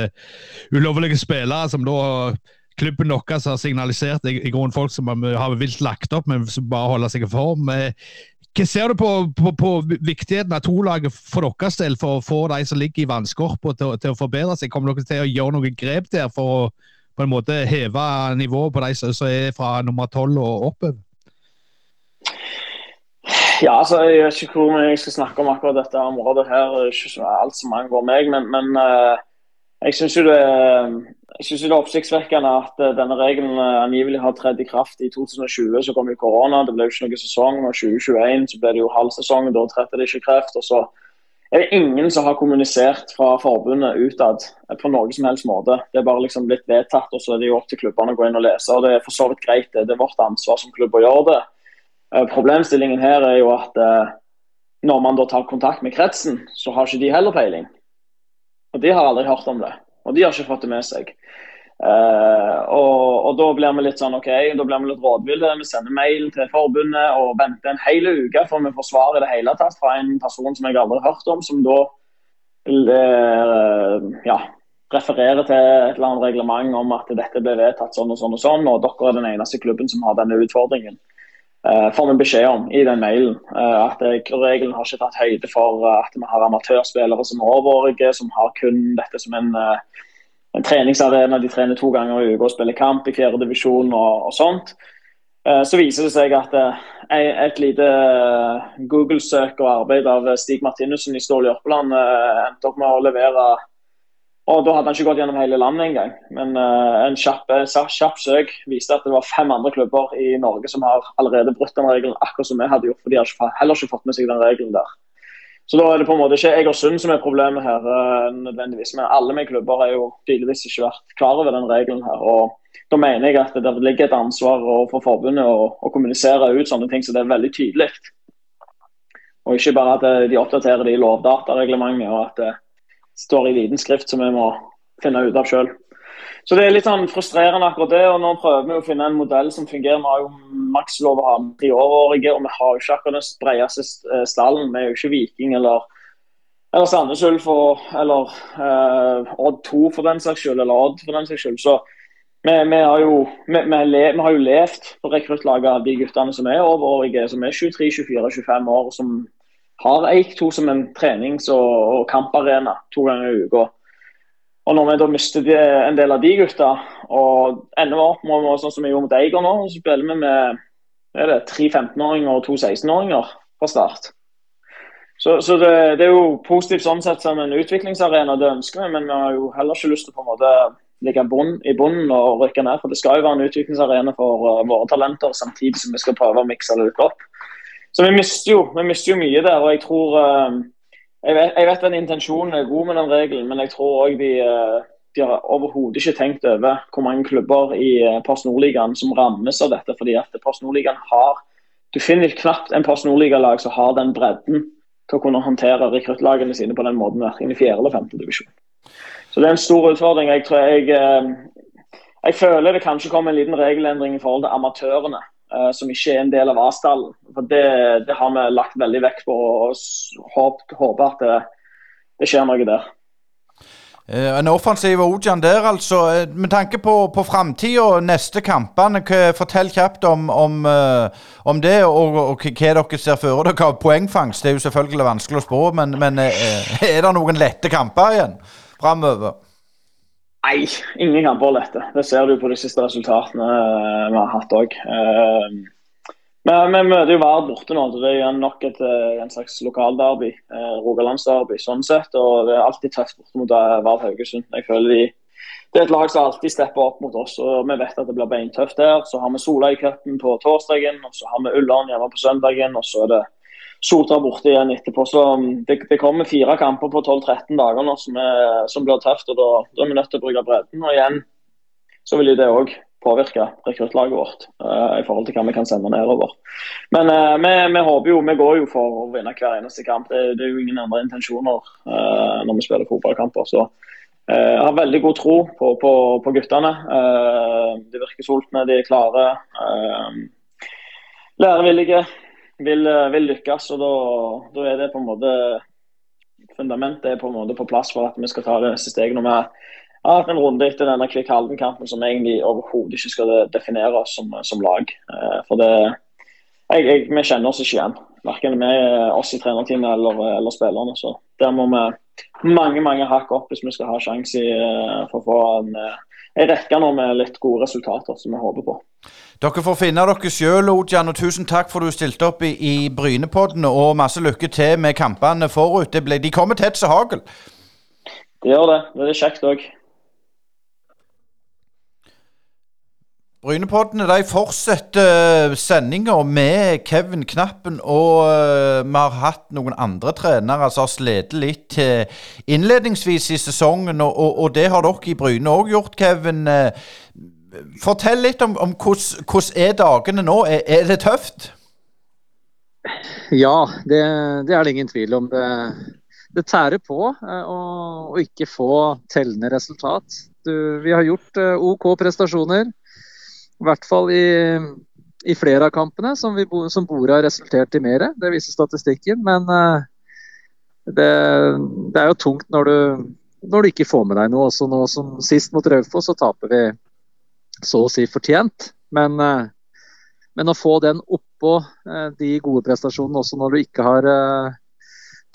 ulovlige spillere. som da klubben deres har signalisert i, i grunnen folk som har vilt lagt opp, men som bare holder seg i form. Hva ser du på, på, på viktigheten av to-laget for deres del, for å få de som ligger i vannskorpa til, til, å forbedre seg? Kommer dere til å gjøre noen grep der for å på en måte heve nivået på de som er fra nummer tolv og oppover? Ja, altså, Jeg vet ikke hvor mye jeg skal snakke om akkurat dette området. her, ikke alt som angår meg, men, men uh, jeg syns jo det, det, er oppsiktsvekkende at uh, denne regelen uh, angivelig har tredd i kraft i 2020. Så kom jo korona, det ble jo ikke noen sesong. Og 2021 så ble det jo halv sesong, da trådte det ikke kreft. og så er det ingen som har kommunisert fra forbundet utad på noen som helst måte. Det er bare liksom blitt vedtatt, og så er det jo opp til klubbene å gå inn og lese. og Det er for så vidt greit, det. er vårt ansvar som klubb å gjøre det. Eh, problemstillingen her er jo at eh, når man da tar kontakt med kretsen, så har ikke de heller peiling. Og De har aldri hørt om det, og de har ikke fått det med seg. Uh, og, og, da blir vi litt sånn, ok, da blir vi litt rådville. Vi sender mail til forbundet og venter en hel uke før vi får svar i det hele tatt fra en person som jeg aldri har hørt om, som da uh, ja, refererer til et eller annet reglement om at dette ble vedtatt sånn og sånn og sånn, og dere er den eneste klubben som har denne utfordringen. Uh, får vi beskjed om i den mailen at regelen har ikke tatt høyde for at vi har amatørspillere som er overårige, som har kun dette som en en treningsarena. De trener to ganger i uka og spiller kamp i fjerdedivisjon og, og sånt. Eh, så viser det seg at eh, et lite Google-søk og arbeid av Stig Martinussen i Stål Jørpeland endte opp med å levere og Da hadde han ikke gått gjennom hele landet engang. Men en kjapp, kjapp, søk viste at det var fem andre klubber i Norge som har allerede brutt den regelen, akkurat som vi hadde gjort. For de har heller ikke fått med seg den regelen der. Så da er det på en måte ikke Egersund som er problemet her, nødvendigvis. Men alle med klubber har jo tydeligvis ikke vært klar over den regelen her. og da mener jeg at det ligger et ansvar for forbundet å, kommunisere ut sånne ting så det er veldig tydelig. Og ikke bare at de oppdaterer det i lovdatareglementet og at det står i liten skrift som vi må finne ut av sjøl. Så det er litt sånn frustrerende akkurat det. og Nå prøver vi å finne en modell som fungerer. Vi har jo makslov å ha treårige, og vi har jo ikke akkurat den bredeste stallen. Vi er jo ikke Viking eller, eller Sandnes Ulf eller uh, Odd 2 for den saks skyld, eller Odd for den saks skyld. Så vi, vi, har jo, vi, vi, har jo levd på rekruttlaget av de guttene som er overårige, som er 23, 24, 25 år, som har Eik 2 som en trenings- og, og kamparena to ganger i uka. Og når vi da mister de, en del av de gutta, og ender opp med sånn som vi gjorde mot Eiger nå, så spiller vi med er det, tre 15-åringer og to 16-åringer fra start. Så, så det, det, er jo positivt sånn sett som en utviklingsarena, det ønsker vi, men vi har jo heller ikke lyst til på en måte ligge i bunnen og rykke ned. For det skal jo være en utviklingsarena for uh, våre talenter, samtidig som vi skal prøve å mikse det litt opp. Så vi mister jo, vi mister jo mye der. og jeg tror uh, jeg, vet, jeg vet den intensjonen er god med den regelen, men jeg tror òg de, uh, de har overhodet ikke tenkt over hvor mange klubber i Post Nordligaen som rammes av dette. fordi at Post Nordligaen har Du finner knapt en Post Nordligalag som har den bredden til å kunne håndtere rekruttlagene sine på den måten, verken i fjerde eller femte divisjon. Så det er en stor utfordring. Jeg, tror jeg, eh, jeg føler det kanskje kommer en liten regelendring i forhold til amatørene, uh, som ikke er en del av A-stallen. For det, det, har vi lagt veldig vekt på og håper at det, det skjer noe der. Uh, en offensiv Ojan der, altså. Med tanke på, på framtida, neste kampene, fortell kjapt om, om, om det. Og, og, hva dere ser for dere av poengfangst. Det er jo selvfølgelig vanskelig å spå, men, men er det noen lette kamper igjen? framover? Nei, ingen kamper lette. Det ser du på de siste resultatene eh, vi har hatt òg. Men vi møter jo Vard borte nå. Det er nok et, eh, en slags lokalderby. Eh, Rogalandsderby sånn sett. Og det er alltid tøft borte mot Vard Haugesund. Jeg føler de, Det er et lag som alltid stepper opp mot oss. og Vi vet at det blir beintøft der. Så har vi Sola i cupen på torsdagen, og så har vi Ullern hjemme på søndagen. Og så er det Sotra borte igjen etterpå. Så um, det, det kommer fire kamper på 12-13 dager nå som, er, som, blir tøft. og da, er vi nødt til å bruke bredden. Og igjen så vil det òg påvirke rekruttlaget vårt uh, i forhold til hva vi kan sende nedover. Men uh, vi, vi, håper jo, vi går jo for å vinne hver eneste kamp. Det, det er jo ingen andre intensjoner uh, når vi spiller fotballkamper. så jeg har veldig god tro på, på, på guttene. de virker sultne, de er klare. lærevillige vil, eh, vil lykkes. og da, er det på en måte Fundamentet er på en måte på plass for at vi skal ta det neste steget. Når vi har hatt en runde etter denne Kvikk Halden-kampen som egentlig overhodet ikke skal definere oss som, som lag. Eh, for det jeg, jeg, Vi kjenner oss ikke igjen. Verken vi, oss i trenerteamet eller, eller spillerne. Så der må vi mange mange hakk opp hvis vi skal ha sjanse eh, for å få en, en rekke nå med litt gode resultater som vi håper på. Dere får finne dere sjøl, Odjan. og tusen takk for at du stilte opp i, i Brynepodden. Og masse lykke til med kampene forut. Ble, de kommer tett som hagl. Det gjør det. Det er kjekt òg. Brynepoddene de fortsetter sendinga med Kevin Knappen. Og uh, vi har hatt noen andre trenere som har slitt litt uh, innledningsvis i sesongen. Og, og, og, det har dere i Bryne òg gjort, Kevin. Fortell litt om, om hvordan, hvordan er dagene nå. Er, er, det tøft? Ja, det, det, er det ingen tvil om. Det, det tærer på eh, å, ikke få tellende resultat. Du, vi har gjort uh, OK prestasjoner. I hvert fall i, i flere av kampene som, vi, som bordet har resultert i mer. Det viser statistikken. Men uh, det, det, er jo tungt når du, når du ikke får med deg noe. Også nå som sist mot Raufoss, så taper vi så å si fortjent. Men, eh, men å få den oppå eh, de gode prestasjonene også når du ikke har eh,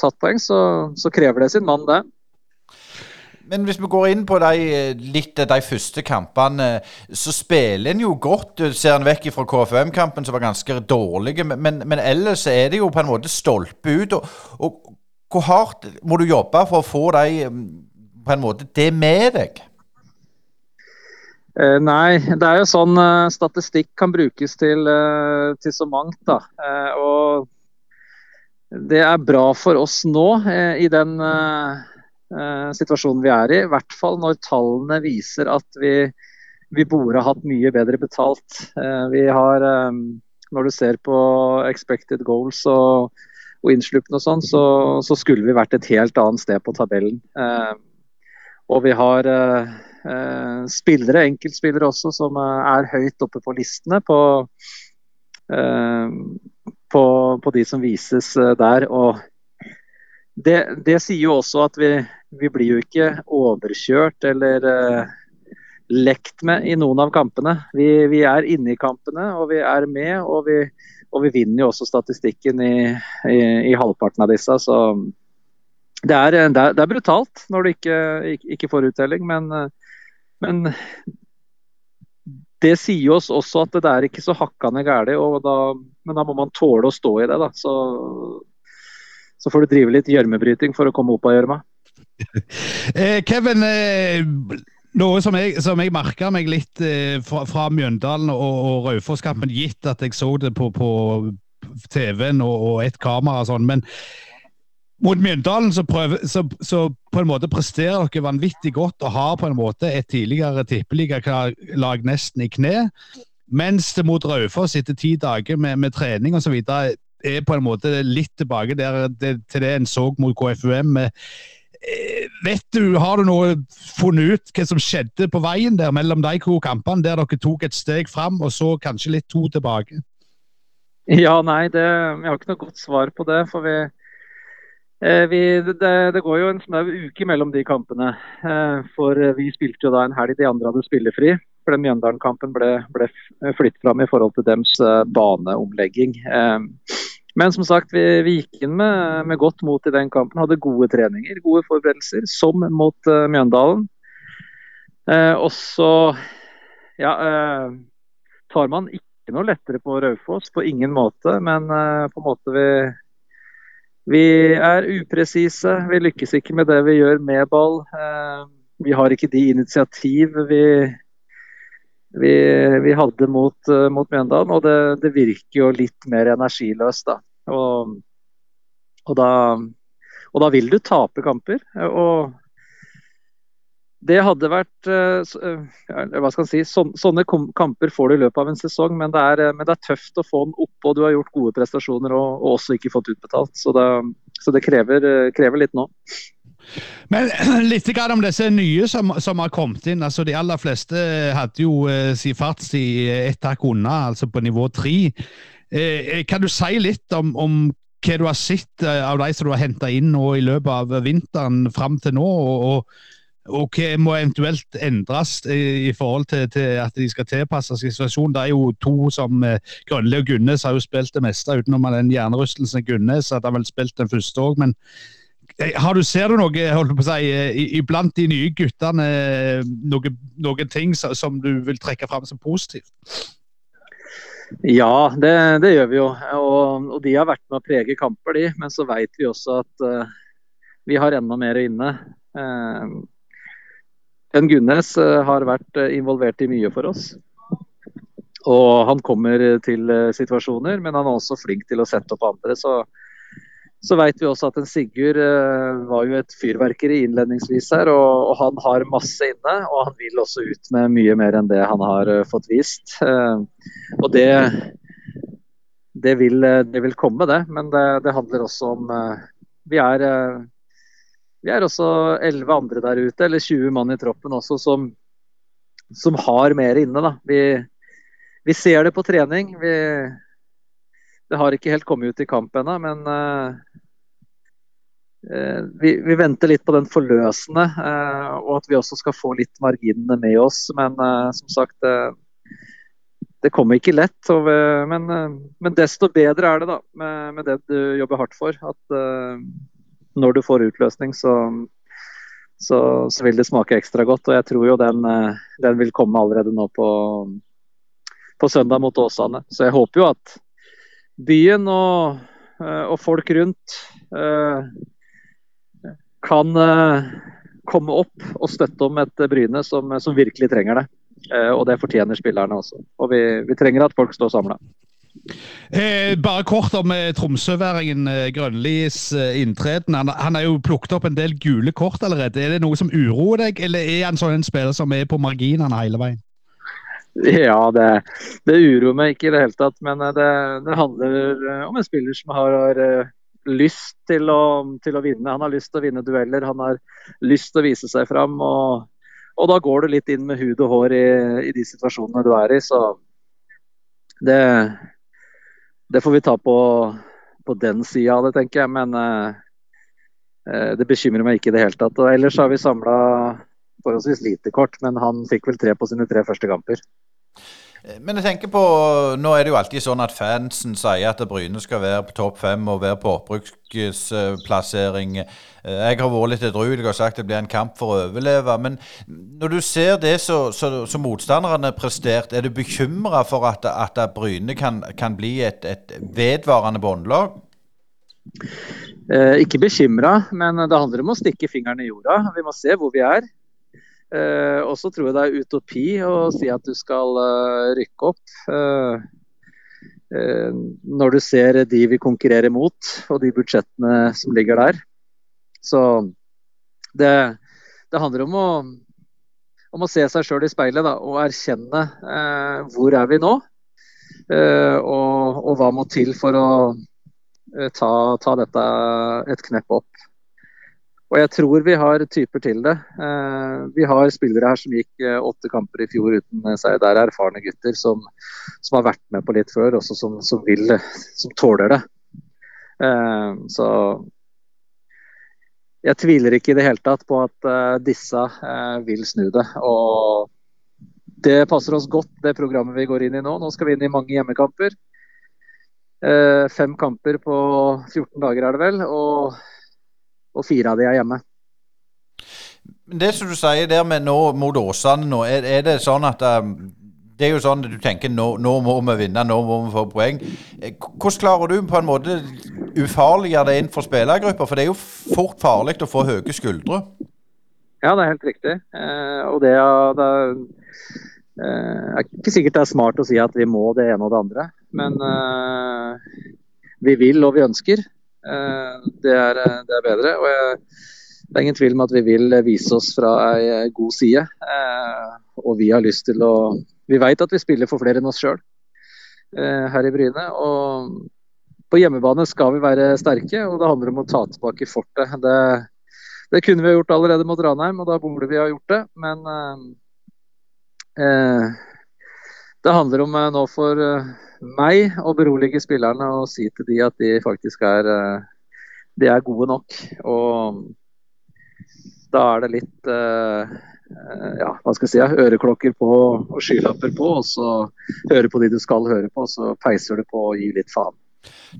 tatt poeng, så, så krever det sin mann, det. Men hvis vi går inn på de, litt de første kampene, så spiller en jo godt. Ser en vekk fra KFM-kampen, som var ganske dårlig. Men, men, ellers er det jo på en måte stolpe ut. Og, og, hvor hardt må du jobbe for å få de, på en måte, det med deg? Eh, nei, det er jo sånn eh, statistikk kan brukes til, eh, til så mangt. da. Og det er bra for oss nå i den situasjonen vi er i. I hvert fall når tallene viser at vi, vi borde hatt mye bedre betalt. vi har, Når du ser på expected goals og, og innsluppene og sånn, så, så, skulle vi vært et helt annet sted på tabellen. og vi har spillere, enkeltspillere også, som eh, er høyt oppe på listene på, eh, på, på de som vises eh, der. Og det, det, sier jo også at vi, vi blir jo ikke overkjørt eller eh, lekt med i noen av kampene. Vi, vi, er inne i kampene og vi er med. og vi, og vi vinner jo også statistikken i, i, i halvparten av disse. Så det er, det er, brutalt når du ikke, ikke får uttelling, men, men det sier oss også at det er ikke så hakkande galt, men da må man tåle å stå i det. da. Så, så får du drive litt gjørmebryting for å komme opp av gjørma. eh, Kevin, eh, noe som jeg, som jeg merka meg litt eh, fra, fra, Mjøndalen og, og Raufoss-kampen, gitt at jeg så det på, på TV-en og, og et kamera og sånn. men mot Mjøndalen så, prøver, så, så, på en måte presterer dere vanvittig godt og har på en måte et tidligere tippeligalag nesten i kne. Mens det mot Raufoss etter ti dager med, med trening osv. er på en måte litt tilbake der, det, til det en så mot KFUM. Eh, vet du, Har du noe funnet ut hva som skjedde på veien der mellom de to kampene, der dere tok et steg fram og så kanskje litt to tilbake? Ja, nei, det, jeg har ikke noe godt svar på det. for vi vi, det, det, går jo en snau uke mellom de kampene. Eh, for vi spilte jo da en helg de andre hadde spillefri. For den Mjøndalen-kampen ble, ble flyttet fram i forhold til deres eh, baneomlegging. Men som sagt, vi, vi gikk inn med, med, godt mot i den kampen. Hadde gode treninger, gode forberedelser, som mot Mjøndalen. Og så ja, tar man ikke noe lettere på Raufoss, på ingen måte. Men på en måte vi vi er upresise. Vi lykkes ikke med det vi gjør med ball. Eh, vi har ikke de initiativ vi, vi, vi hadde mot, eh, mot Mjøndalen. Og det, det, virker jo litt mer energiløst, da. Og, og da. og da vil du tape kamper. Og det hadde vært eh, eh, hva skal si, Sånne kamper får du i løpet av en sesong, men det er, eh, men det er tøft å få den opp. Og du har gjort gode prestasjoner og, og også ikke fått utbetalt. Så det, så det krever, krever, litt nå. Men litt om disse nye som, som, har kommet inn. altså De aller fleste hadde jo eh, si fartstid ett hakk unna, altså på nivå tre. Kan du si litt om, om hva du har sett av de som du har henta inn nå i løpet av vinteren fram til nå? og, og og hva må eventuelt endres i, forhold til, til, at de skal tilpasse seg situasjonen? Det er jo to som eh, Grønli og Gunnes har jo spilt det meste, utenom den hjernerystelsen Gunnes hadde vel spilt den første òg. Men eh, har du, ser du noe holdt på å si, eh, iblant de nye guttene noe, noen ting som du vil trekke fram som positivt? Ja, det, det gjør vi jo. Og, og, de har vært med å prege kamper, de. Men så vet vi også at uh, vi har enda mer inne. Uh, en Gunnes eh, har vært eh, involvert i mye for oss. Og han kommer til eh, situasjoner, men han er også flink til å sette opp andre. Så, så vet vi også at en Sigurd var jo et fyrverkeri innledningsvis her, og, og, han har masse inne. Og han vil også ut med mye mer enn det han har fått vist. Og det, det, vil, det vil komme, det. Men det, det handler også om Vi er vi er også elleve andre der ute, eller 20 mann i troppen også, som, som har mer inne. Da. Vi, vi, ser det på trening. Vi, det har ikke helt kommet ut i kamp ennå, men uh, vi, vi, venter litt på den forløsende, uh, og at vi også skal få litt marginene med oss. Men uh, som sagt, det kommer ikke lett. Og, men, men, desto bedre er det da, med, med, det du jobber hardt for. At når du får utløsning, så, så, så, vil det smake ekstra godt. Og jeg tror jo den, eh, den vil komme allerede nå på, på søndag mot Åsane. Så jeg håper jo at byen og, eh, og folk rundt uh, kan komme opp og støtte om et Bryne som, som virkelig trenger det. Og det fortjener spillerne også. Og vi, vi trenger at folk står samla. Eh, bare kort om eh, tromsøværingen eh, Grønlis eh, inntreden. Han, han har jo plukket opp en del gule kort allerede. Er det noe som uroer deg, eller er han sånn en spiller som er på marginene hele veien? Ja, det, det, uroer meg ikke i det hele tatt. Men eh, det, det handler eh, om en spiller som har, har lyst til å, til å, vinne. Han har lyst til å vinne dueller, han har lyst til å vise seg fram. Og, og da går du litt inn med hud og hår i, i de situasjonene du er i. Så det, det får vi ta på, på den sida av det, tenker jeg. Men eh, eh, det bekymrer meg ikke i det hele tatt. Og ellers har vi samla forholdsvis lite kort, men han fikk vel tre på sine tre første kamper. Eh, men jeg tenker på, nå er det jo alltid sånn at fansen sier at Bryne skal være på topp fem og være på opprykksplassering. Eh, jeg har vært litt edruelig og sagt det blir en kamp for å overleve. Men når du ser det som motstanderne prestert, er du bekymra for at, at, Bryne kan, kan bli et, et vedvarende båndlag? Eh, ikke bekymra, men det handler om å stikke fingeren i jorda. Vi må se hvor vi er. Eh, og så tror jeg det er utopi å si at du skal eh, rykke opp. Eh, uh, når du ser de vi konkurrerer mot, og de budsjettene som ligger der. Så det, det handler om å, om å, se seg sjøl i speilet da, og erkjenne hvor er vi nå. Og, og, hva må til for å ta, ta dette et knepp opp. Og jeg tror vi har typer til det. Eh, vi har spillere her som gikk eh, åtte kamper i fjor uten seier. Der er erfarne gutter som, som, har vært med på litt før, også som, som vil, som tåler det. Så jeg tviler ikke i det hele tatt på at disse vil snu det. Og det passer oss godt, det programmet vi går inn i nå. Nå skal vi inn i mange hjemmekamper. Fem kamper på 14 dager er det vel. og og fire av de er hjemme. Det som du sier der med nå mot Åsane nå, er, er, det sånn at um, det er jo sånn at du tenker nå, nå, må vi vinne, nå må vi få poeng. Eh, hvordan klarer du på en måte ufarliggjøre det inn for spillergrupper? For det er jo fort farlig å få høye skuldre. Ja, det er helt riktig. Eh, og det, det eh, er ikke sikkert det er smart å si at vi må det ene og det andre. Men eh, vi vil og vi ønsker. Eh, det er, eh, det er bedre. og jeg, Det er ingen tvil om at vi vil vise oss fra ei god side. Eh, og vi har lyst til å Vi vet at vi spiller for flere enn oss sjøl her i Bryne. og På hjemmebane skal vi være sterke, og det handler om å ta tilbake fortet. Det, det kunne vi ha gjort allerede mot Ranheim, og da burde vi ha gjort det. Men eh, det handler om nå for meg å berolige spillerne og si til de at de faktisk er, eh, de er gode nok. Og da er det litt ja, hva skal jeg si, øreklokker på og skylapper på, og så høre på de du skal høre på, og så peiser du på og gir litt faen.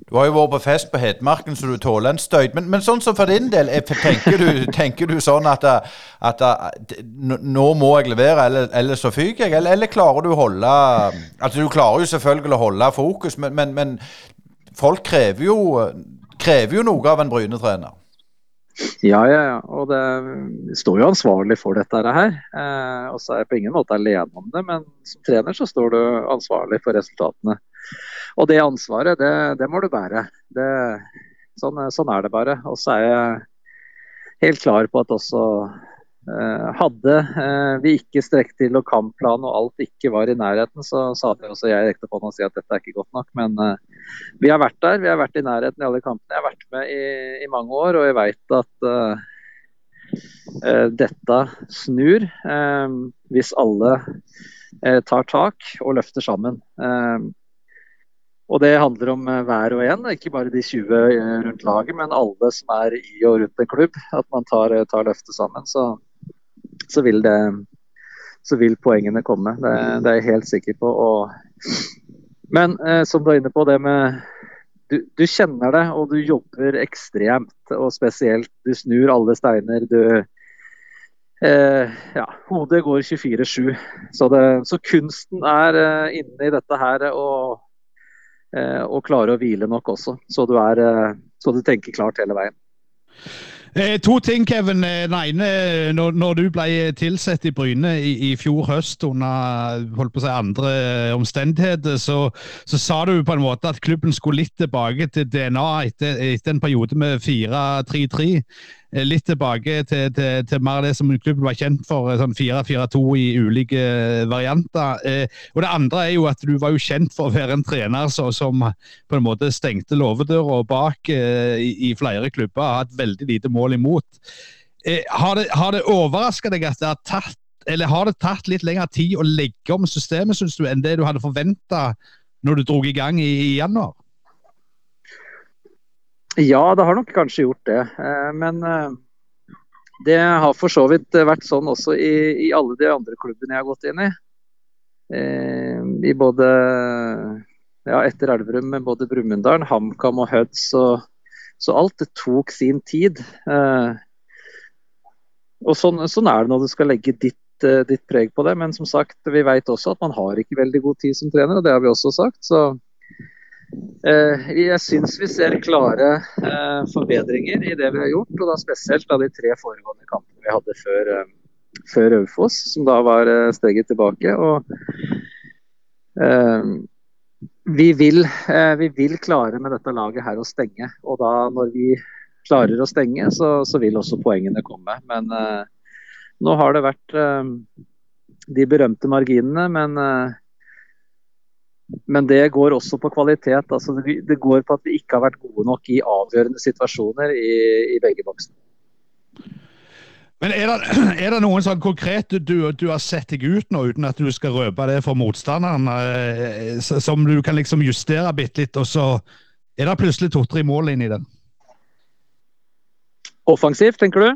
Du har jo vært på fest på Hedmarken, så du tåler en støyt. Men, men sånn som for din del, tenker du, tenker du sånn at, at, at, nå må jeg levere, eller, eller så fyker jeg? Eller, eller, klarer du å holde Altså Du klarer jo selvfølgelig å holde fokus, men, men, men folk krever jo, krever jo noe av en Bryne-trener. Ja, ja, ja. Og det står jo ansvarlig for dette her. Eh, og så er jeg på ingen måte alene om det, men som trener så står du ansvarlig for resultatene. Og det ansvaret, det, det må du bære. Det, sånn, sånn, er det bare. Og så er jeg helt klar på at også eh, hadde eh, vi ikke strekt til og kampplan og alt ikke var i nærheten, så sa det også jeg rekte på og si at dette er ikke godt nok. Men eh, vi har vært der. Vi har vært i nærheten i alle kampene. Jeg har vært med i, i mange år, og jeg veit at eh, eh, dette snur eh, hvis alle tar tak og løfter sammen. Og det handler om eh, hver og en, ikke bare de 20 eh, rundt laget, men alle som er i og rundt en klubb. At man tar, eh, tar løftet sammen. Så, så, vil det, så, vil poengene komme. Det, det, er jeg helt sikker på. Og, men eh, som du er inne på, det med du, du, kjenner det, og du jobber ekstremt. Og spesielt, du snur alle steiner. Du, eh, ja, hodet går 24-7. Så, så, kunsten er eh, inne i dette her og, og klare å hvile nok også. Så du, er, eh, så du tenker klart hele veien. Eh, to ting, Kevin. Eh, den når, når, du ble tilsatt i Bryne i, i, fjor høst under si, andre omstendigheter, så, så, sa du på en måte at klubben skulle litt tilbake til DNA etter, etter en periode med 4-3-3. Eh, litt tilbake til, til, til, mer det som klubben var kjent for, eh, sånn 4-4-2 i ulike eh, varianter. Og Det andre er jo at du var jo kjent for å være en trener så, som på en måte stengte låvedøra bak i, i, flere klubber har hatt veldig lite mål imot. Har det, har det overraska deg at det har tatt eller har det tatt litt lengre tid å legge om systemet synes du, enn det du hadde forventa når du dro i gang i, i januar? Ja, det har nok kanskje gjort det. Eh, men eh, det har for så vidt vært sånn også i, i alle de andre klubbene jeg har gått inn i. Eh, I både ja, etter Elverum med både Brumunddal, HamKam og Høds. Så, alt det tok sin tid. Og sånn, sånn, er det når du skal legge ditt, ditt, preg på det. Men som sagt, vi vet også at man har ikke veldig god tid som trener, og det har vi også sagt. Så Eh, jeg syns vi ser klare eh, forbedringer i det vi har gjort, og da spesielt av de tre foregående kampene vi hadde før, eh, før Raufoss, som da var steget tilbake. Og vi vil, vi vil, klare med dette laget her å stenge. Og da når vi klarer å stenge, så, så vil også poengene komme. Men nå har det vært de berømte marginene, men men det går også på kvalitet. Altså det går på at vi ikke har vært gode nok i avgjørende situasjoner i, i begge boksene. Men er det, er det, noen sånn konkret du, du, har sett deg ut nå, uten at du skal røpe det for motstanderen, eh, som du kan liksom justere bitte litt, og så er det plutselig to-tre mål inn i den? Offensivt, tenker du?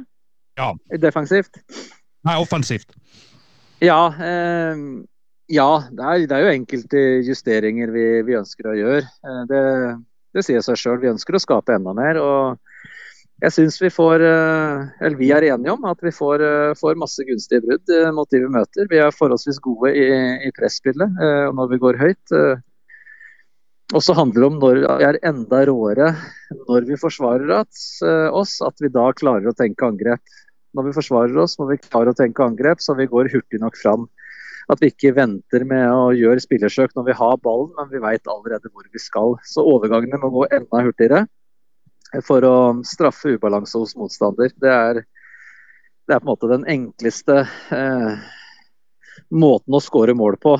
Ja. Defensivt? Nei, offensivt. Ja. Eh, ja, det er, det er, jo enkelte justeringer vi, vi ønsker å gjøre. Eh, det, det sier seg sjøl. Vi ønsker å skape enda mer. og jeg synes vi får, eh, eller Vi er enige om at vi får, eh, får masse gunstige brudd mot de vi møter. Vi er forholdsvis gode i, i presspillet når vi går høyt. Og så handler det om når vi er enda råere når vi forsvarer oss, at vi da klarer å tenke angrep. Når vi forsvarer oss, må vi klare å tenke angrep, så vi går hurtig nok fram. At vi ikke venter med å gjøre spillersøk når vi har ballen, men vi vet allerede hvor vi skal. Så overgangene må gå enda hurtigere for å straffe ubalanse hos motstander. Det er, det er på en måte den enkleste eh, måten å skåre mål på.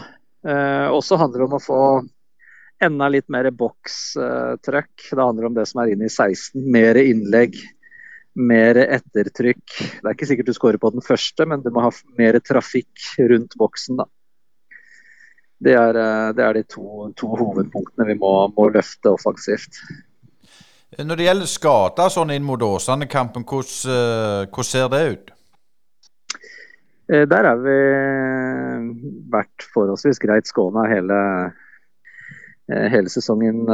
Eh, også handler det om å få enda litt mer bokstrøkk. Eh, det handler om det som er inne i 16. Mer innlegg mer ettertrykk. Det er ikke sikkert du skårer på den første, men du må ha mer trafikk rundt boksen. da. Det er, eh, det er de to, to, hovedpunktene vi må, må, løfte offensivt. Når det gjelder skader sånn inn mot Åsane-kampen, hvordan, eh, hvordan, ser det ut? Eh, der har vi vært forholdsvis greit skåna hele, hele sesongen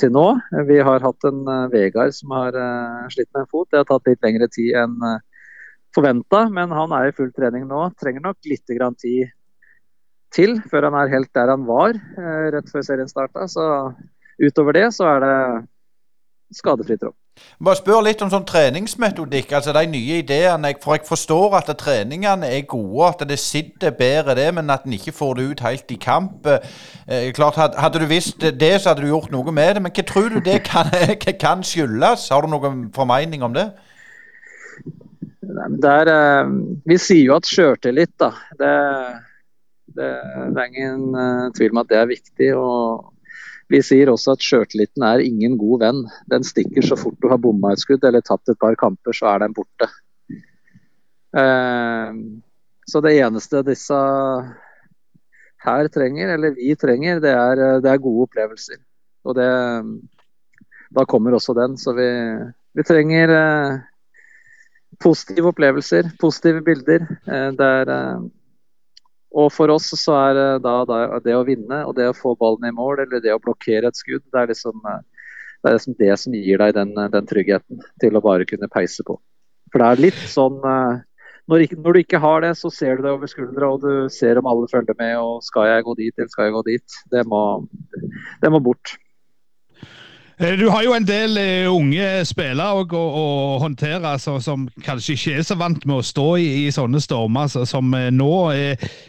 til nå. Vi har hatt en uh, Vegard som har uh, slitt med en fot. Det har tatt litt lengre tid enn forventa, men han er i full trening nå. Trenger nok litt tid til før han er helt der han var rett før serien starta. Så utover det så er det skadefri rom. Bare spør litt om sånn treningsmetodikk, altså de nye ideene. For jeg forstår at treningene er gode, at det sitter bedre det, men at en ikke får det ut helt i kamp. Eh, klart, Hadde du visst det, så hadde du gjort noe med det. Men hva tror du det kan, kan skyldes? Har du noen formening om det? Der, eh, vi sier jo at sjøltillit, da. Det, det, det, er ingen uh, tvil om at det er viktig. og vi sier også at sjøltilliten er ingen god venn. Den stikker så fort du har bomma et skudd eller tatt et par kamper, så er den borte. Eh, så det eneste disse her trenger, eller vi trenger, det er, det er gode opplevelser. Og det Da kommer også den. Så vi, vi trenger eh, positive opplevelser, positive bilder. Eh, der og for oss så er da, da, det å vinne og det å få ballen i mål eller det å blokkere et skudd, det er liksom det, er liksom det som gir deg den, den, tryggheten til å bare kunne peise på. For det er litt sånn eh, når, ikke, når, du ikke har det, så ser du det over skuldra, og du ser om alle følger med. og Skal jeg gå dit, eller skal jeg gå dit? Det må, det må bort. Eh, du har jo en del uh, unge spillere å, å, håndtere altså, som kanskje ikke er så vant med å stå i, i sånne stormer altså, som uh, nå.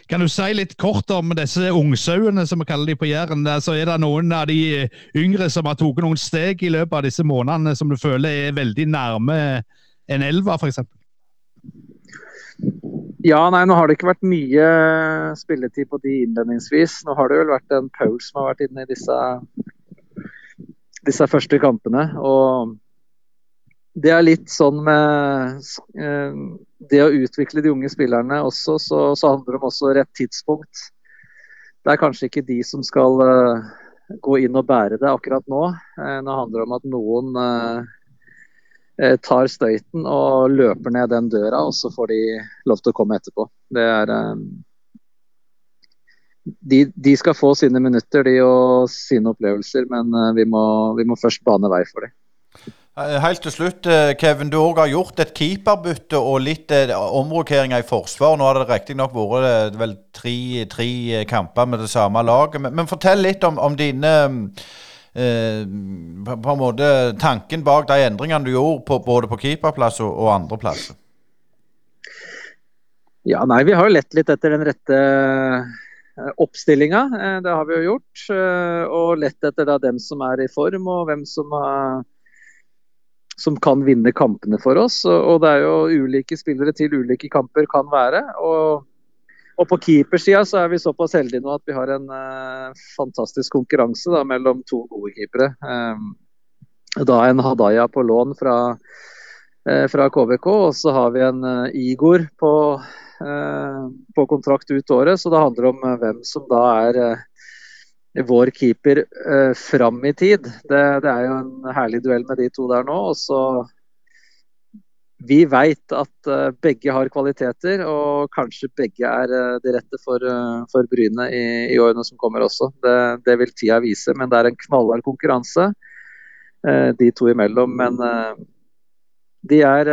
Kan du si litt kort om disse ungsauene, som vi kaller de på Jæren? Altså, er det noen av de yngre som har tatt noen steg i løpet av disse månedene som du føler er veldig nærme en elva, f.eks.? Ja, nei, nå har det ikke vært mye spilletid på de innledningsvis. Nå har det vel vært en Paul som har vært inne i disse disse første kampene. Og det er litt sånn med eh, det å utvikle de unge spillerne også, så, så handler det om også rett tidspunkt. Det er kanskje ikke de som skal uh, gå inn og bære det akkurat nå. Uh, nå handler det om at noen tar støyten og løper ned den døra, og så får de lov til å komme etterpå. Det er de, de, skal få sine minutter de og sine opplevelser, men eh, vi må, vi må først bane vei for dem. Eh, helt til slutt, eh, Kevin. Du har gjort et keeperbytte og litt omrokeringer i forsvar. Nå har det riktignok vært vel tre, tre, kamper med det samme laget. Men, men fortell litt om, om dine eh, på en måte tanken bak de endringene du gjorde på, både på keeperplass og, og andreplass. Ja, nei, Vi har jo lett litt etter den rette oppstillinga. Eh, det har vi jo gjort. Eh, og lett etter da dem som er i form, og hvem som, som kan vinne kampene for oss. Og det er jo ulike spillere til ulike kamper kan være. Og, og på keepersida så er vi såpass heldige nå at vi har en fantastisk konkurranse da, mellom to gode keepere. da en Hadaya på lån fra, fra KBK, og så har vi en Igor på Eh, på kontrakt ut året, så det handler om eh, hvem som da er eh, vår keeper eh, fram i tid. Det, det, er jo en herlig duell med de to der nå. og så Vi veit at begge har kvaliteter, og kanskje begge er de rette for, for Bryne i, i, årene som kommer også. Det, det, vil tida vise, men det er en knallhard konkurranse de to imellom. Men de er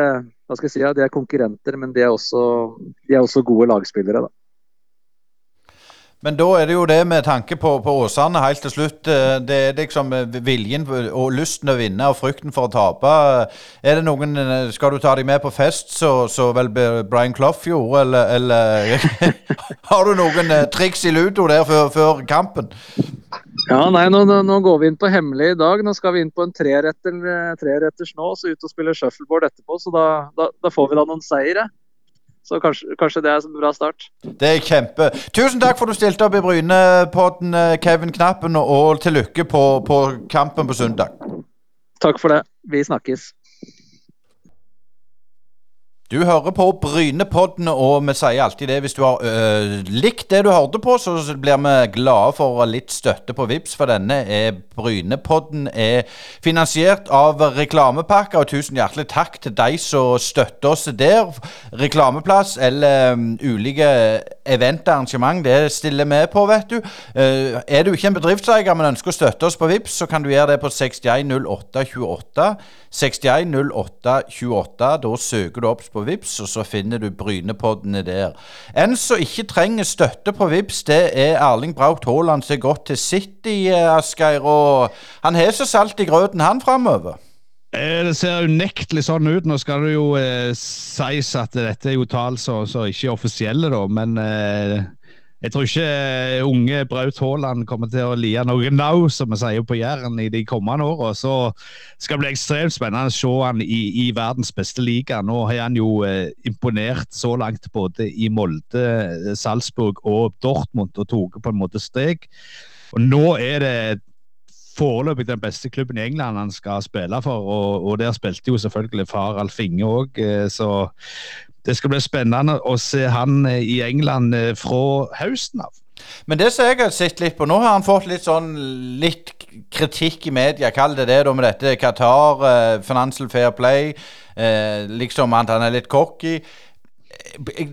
hva skal jeg si, ja, de er konkurrenter, men de er også, de er også gode lagspillere. da. Men da er det jo det med tanke på, på Åsane helt til slutt. Eh, det er liksom eh, viljen og lysten å vinne og frykten for å tape. Er det noen eh, Skal du ta dem med på fest, så, så vel Brian Clough gjorde, eller, eller Har du noen triks i ludo der før, før kampen? Ja, nei, nå, nå, går vi inn på hemmelig i dag. Nå skal vi inn på en treretter, treretters nå, så ut og spille shuffleboard etterpå. Så da, da, da får vi da noen seire. Så kanskje, kanskje, det er en bra start. Det er kjempe. Tusen takk for at du stilte opp i Brynepodden, eh, Kevin Knappen, og til lykke på, på kampen på søndag. Takk for det. Vi snakkes. Du hører på Brynepodden, og vi sier alltid det. Hvis du har øh, likt det du hørte på, så blir vi glade for litt støtte på VIPS, for denne er Brynepodden er finansiert av reklamepakker. Og tusen hjertelig takk til de som støtter oss der. Reklameplass eller um, ulike eventarrangement, det stiller vi på, vet du. Uh, er du ikke en bedriftseier, men ønsker å støtte oss på VIPS, så kan du gjøre det på 610828. 610828. Da søker du opp på Vips, og så finner du Brynepoddene der. En som ikke trenger støtte på Vips, det er Erling Braut Haaland, som har gått til City, eh, Asgeir. Og han har så salt i grøten, han, framover. Eh, det ser unektelig sånn ut. Nå skal det jo eh, sies at dette er jo tall som ikke er offisielle, da, men eh, jeg tror ikke eh, unge Braut Haaland kommer til å lie noe now, som vi sier på Jæren, i de kommende åra. Så skal det bli ekstremt spennende å se han i, i verdens beste liga. Nå har han jo eh, imponert så langt både i Molde, Salzburg og Dortmund og tatt på en måte steg. Og nå er det foreløpig den beste klubben i England han skal spille for, og, og der spilte jo selvfølgelig far Alf Inge òg, eh, så det skal bli spennende å se han eh, i England eh, fra høsten av. Men det som jeg har sett litt på, nå har han fått litt sånn litt kritikk i media, kall det det, da med dette Qatar, eh, Financial Fair Play, eh, liksom at han er litt cocky.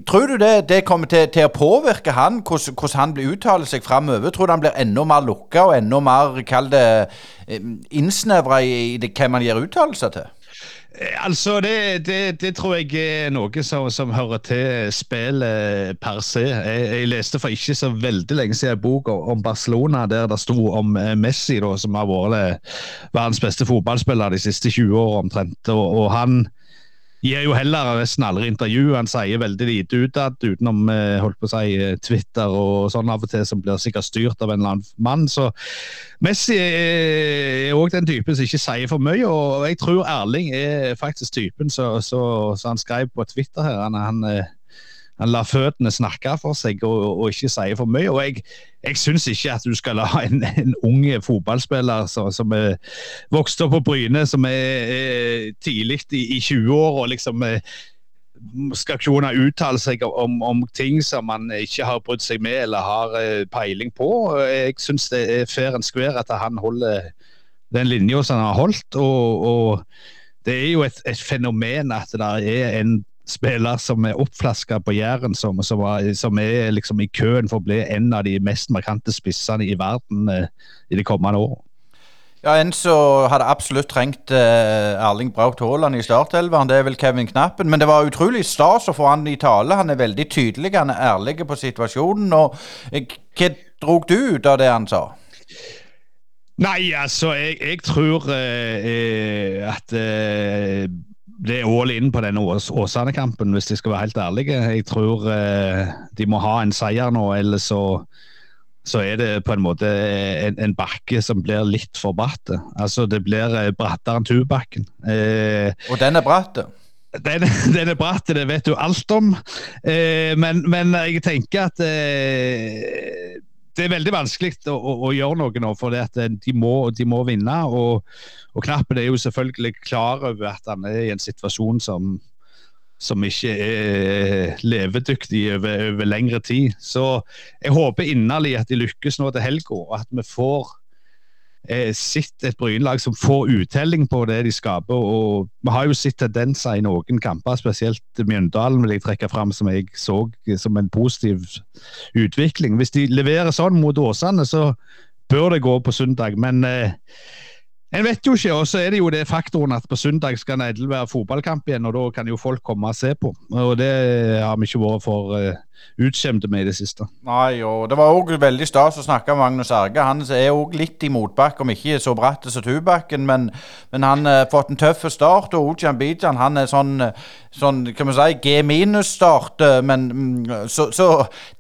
Tror du det, det kommer til, til, å påvirke han, hvordan, hvordan han blir uttaler seg framover? Tror du han blir enda mer lukka og enda mer, kall det, innsnevra i, i det, hvem han gir uttalelser til? Altså, det, det, det, tror jeg er noe som, som hører til spillet per se. Jeg, jeg, leste for ikke så veldig lenge siden en bok om Barcelona der det sto om eh, Messi, da, som har vært verdens beste fotballspiller de siste 20 år omtrent. Og, og han gir jo heller nesten aldri intervju. Han sier veldig lite utad, utenom eh, holdt på å si, eh, Twitter og sånn av og til, som blir sikkert styrt av en eller annen mann. Så Messi er òg den typen som ikke sier for mye, og jeg tror Erling er faktisk typen som han skrev på Twitter her. Han, han eh, han lar føttene snakke for seg og, og ikke si for mye. og Jeg, jeg syns ikke at du skal la en, en ung fotballspiller som, som er vokst opp på Bryne, som er, er tidlig i, i 20 år og liksom eh, skal kunne uttale seg om, om, ting som han ikke har brydd seg med eller har eh, peiling på. Jeg syns det er fair and square at han holder den linja som han har holdt. og, og det er jo et, et, fenomen at det er en spiller som er oppflaska på Jæren, som, som, som, er liksom i køen for å bli en av de mest markante spissene i verden eh, i de kommende årene. Ja, En som hadde absolutt trengt eh, Erling Braut Haaland i startelveren, det er vel Kevin Knappen. Men det var utrolig stas å få han i tale. Han er veldig tydelig, han er ærlig på situasjonen. og eh, Hva drog du ut av det han sa? Nei, altså, jeg, jeg tror eh, eh at eh, det er all in på denne Åsane-kampen, hvis de skal være helt ærlige. Jeg tror eh, de må ha en seier nå, ellers så, så er det på en måte en, en bakke som blir litt for bratt. Altså, det blir eh, brattere enn Tubakken. Eh, Og den er bratt? Den, den, er bratt, det vet du alt om. Eh, men, men, jeg tenker at eh, det er veldig vanskelig å, å, å, gjøre noe nå, for de må, de må vinne. Og, og, Knappen er jo selvfølgelig klar over at han er i en situasjon som, som ikke er levedyktig over, over lengre tid. Så jeg håper inderlig at de lykkes nå til helga, og at vi får eh, sett et Brynlag som får uttelling på det de skaper. og Vi har jo sett tendenser i noen kamper, spesielt Mjøndalen vil jeg trekke fram som jeg så som en positiv utvikling. Hvis de leverer sånn mot Åsane, så bør det gå på søndag. Men eh, en vet jo ikke, og så er det jo det faktoren at på søndag skal Neidel være fotballkamp igjen, og da kan jo folk komme og se på. Og det har vi ikke vært for uh, utskjemte med i det siste. Nei, og det var òg veldig stas å snakke med Magnus Erge. Han er òg litt i motbakke, om ikke så bratt som Tubakken, men, men han har uh, fått en tøff start. Og Ojan Bijan han er sånn, sånn kan vi si, G minus-start, uh, men mm, så, så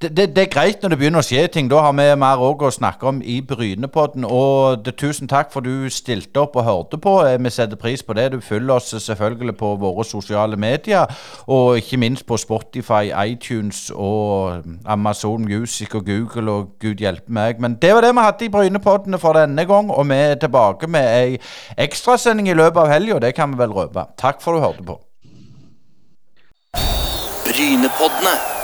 det, det, det, er greit når det begynner å skje ting. Da har vi mer òg å snakke om i Brynepodden. Og det, tusen takk for du stilte opp og hørte på. Eh, vi setter pris på det. Du følger oss selvfølgelig på våre sosiale medier, og ikke minst på Spotify, iTunes og Amazon Music og Google og gud hjelpe meg. Men det var det vi hadde i Brynepoddene for denne gang, og vi er tilbake med ei ekstrasending i løpet av helga. Det kan vi vel røpe. Takk for at du hørte på. Brynepoddene.